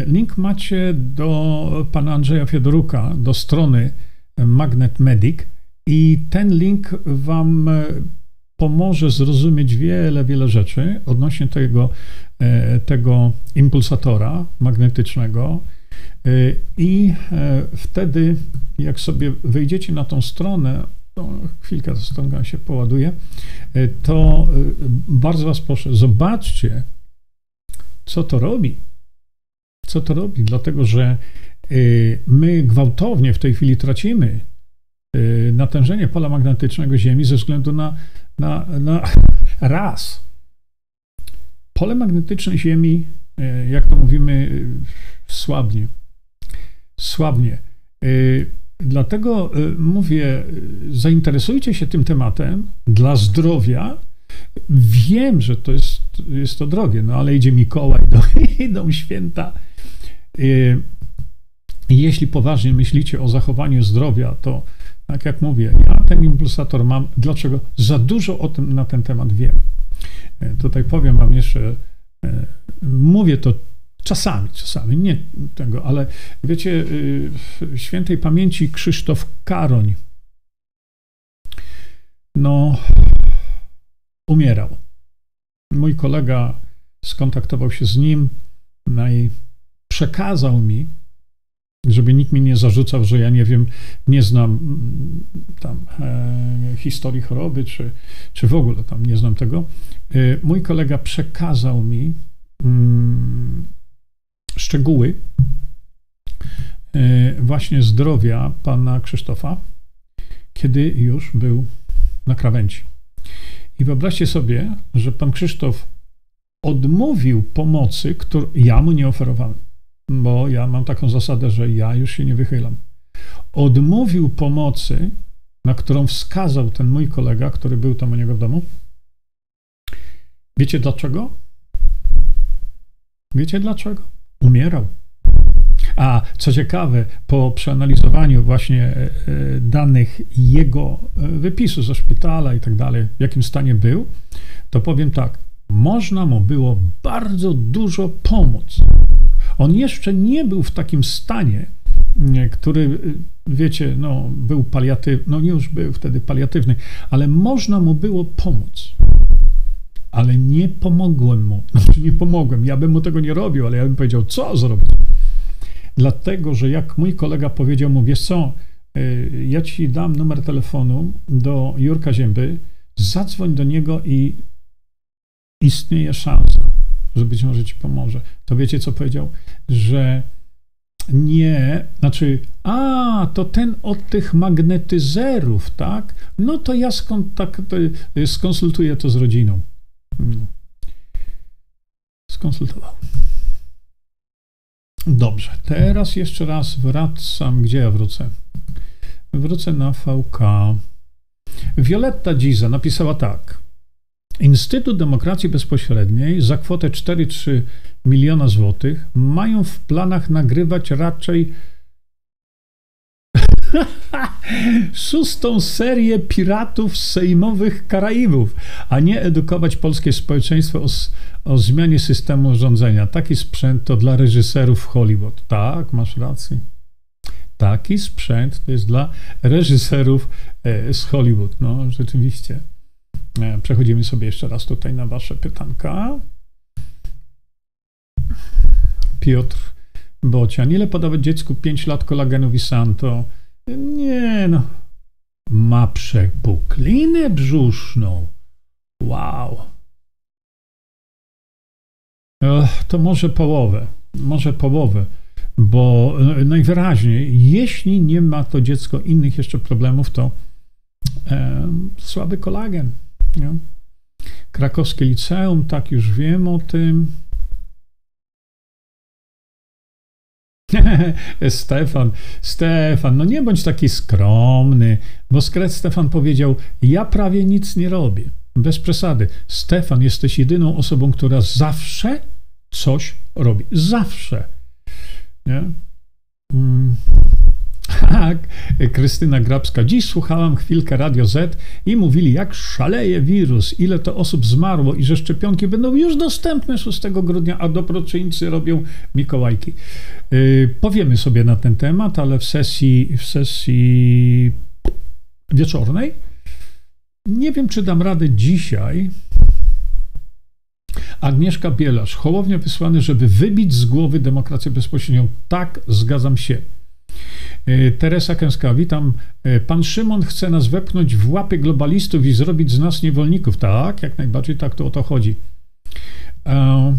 Link macie do pana Andrzeja Fiodoruka, do strony Magnet Medic i ten link Wam pomoże zrozumieć wiele, wiele rzeczy odnośnie tego, tego impulsatora magnetycznego Y, I e, wtedy, jak sobie wejdziecie na tą stronę, chwilkę ta strona się poładuje, to bardzo Was proszę, zobaczcie, co to robi. Co to robi? Dlatego, że my gwałtownie w tej chwili tracimy natężenie pola magnetycznego Ziemi ze względu na, na, na raz. Pole magnetyczne Ziemi, jak to mówimy, słabnie słabnie. Y, dlatego y, mówię, zainteresujcie się tym tematem dla zdrowia. Wiem, że to jest, jest to drogie, no ale idzie Mikołaj, idą, święta. Y, jeśli poważnie myślicie o zachowaniu zdrowia, to tak jak mówię, ja ten impulsator mam. Dlaczego? Za dużo o tym na ten temat wiem. Tutaj powiem Wam jeszcze, mówię to Czasami, czasami, nie tego, ale wiecie, y, świętej pamięci Krzysztof Karoń, no, umierał. Mój kolega skontaktował się z nim no i przekazał mi, żeby nikt mi nie zarzucał, że ja nie wiem, nie znam mm, tam e, historii choroby, czy, czy w ogóle tam nie znam tego. E, mój kolega przekazał mi mm, szczegóły e, właśnie zdrowia pana Krzysztofa, kiedy już był na krawędzi. I wyobraźcie sobie, że pan Krzysztof odmówił pomocy, którą ja mu nie oferowałem, bo ja mam taką zasadę, że ja już się nie wychylam. Odmówił pomocy, na którą wskazał ten mój kolega, który był tam u niego w domu. Wiecie dlaczego? Wiecie dlaczego? umierał. A co ciekawe, po przeanalizowaniu właśnie e, e, danych jego e, wypisu ze szpitala i tak dalej, w jakim stanie był, to powiem tak, można mu było bardzo dużo pomóc. On jeszcze nie był w takim stanie, który, wiecie, no, był paliatywny, no już był wtedy paliatywny, ale można mu było pomóc ale nie pomogłem mu. Znaczy nie pomogłem, ja bym mu tego nie robił, ale ja bym powiedział, co zrobić. Dlatego, że jak mój kolega powiedział mu, wiesz co, y, ja ci dam numer telefonu do Jurka Zięby, zadzwoń do niego i istnieje szansa, że być może ci pomoże. To wiecie, co powiedział? Że nie, znaczy, a, to ten od tych magnetyzerów, tak? No to ja tak, skonsultuję to z rodziną. No. Skonsultował. Dobrze, teraz jeszcze raz wracam. Gdzie ja wrócę? Wrócę na VK. Violetta Giza napisała tak. Instytut Demokracji Bezpośredniej za kwotę 4,3 miliona złotych mają w planach nagrywać raczej szóstą serię piratów sejmowych Karaibów, a nie edukować polskie społeczeństwo o, o zmianie systemu rządzenia. Taki sprzęt to dla reżyserów Hollywood. Tak, masz rację. Taki sprzęt to jest dla reżyserów e, z Hollywood. No, rzeczywiście. E, przechodzimy sobie jeszcze raz tutaj na Wasze pytanka. Piotr Bocian. Ile podawać dziecku 5 lat kolagenu Visanto? Nie no. Ma przepuklinę brzuszną. Wow. To może połowę. Może połowę. Bo e, najwyraźniej, jeśli nie ma to dziecko innych jeszcze problemów, to e, słaby kolagen. Nie? Krakowskie liceum, tak już wiem o tym. Stefan, Stefan, no nie bądź taki skromny, bo skret Stefan powiedział: Ja prawie nic nie robię. Bez przesady. Stefan, jesteś jedyną osobą, która zawsze coś robi. Zawsze. Nie? Mm. Tak, Krystyna Grabska. Dziś słuchałam chwilkę Radio Z i mówili, jak szaleje wirus, ile to osób zmarło i że szczepionki będą już dostępne 6 grudnia, a dobroczyńcy robią Mikołajki. Yy, powiemy sobie na ten temat, ale w sesji, w sesji wieczornej. Nie wiem, czy dam radę dzisiaj. Agnieszka Bielasz, Hołownia wysłany, żeby wybić z głowy demokrację bezpośrednią. Tak, zgadzam się. E, Teresa Kęska, witam. E, pan Szymon chce nas wepchnąć w łapy globalistów i zrobić z nas niewolników. Tak, jak najbardziej tak to o to chodzi. E,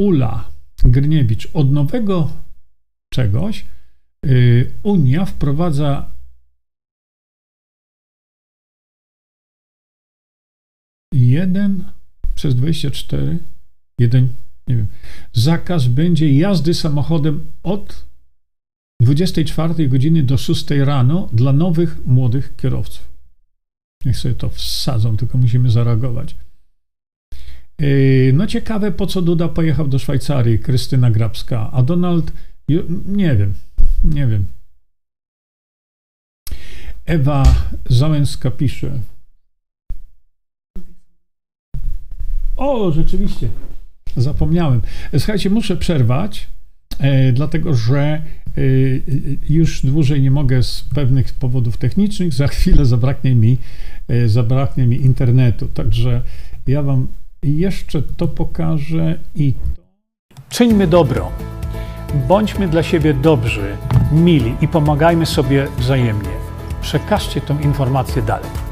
Ula Gryniewicz, od nowego czegoś Unia wprowadza jeden przez 24, jeden, nie wiem, zakaz będzie jazdy samochodem od 24 godziny do 6 rano dla nowych, młodych kierowców. Niech sobie to wsadzą, tylko musimy zareagować. Yy, no ciekawe, po co Duda pojechał do Szwajcarii, Krystyna Grabska, a Donald, nie wiem, nie wiem. Ewa Załęska pisze. O, rzeczywiście, zapomniałem. Słuchajcie, muszę przerwać, e, dlatego że Y, y, już dłużej nie mogę z pewnych powodów technicznych, za chwilę zabraknie mi, zabraknie mi internetu. Także ja Wam jeszcze to pokażę i. Czyńmy dobro. Bądźmy dla siebie dobrzy, mili i pomagajmy sobie wzajemnie. Przekażcie tę informację dalej.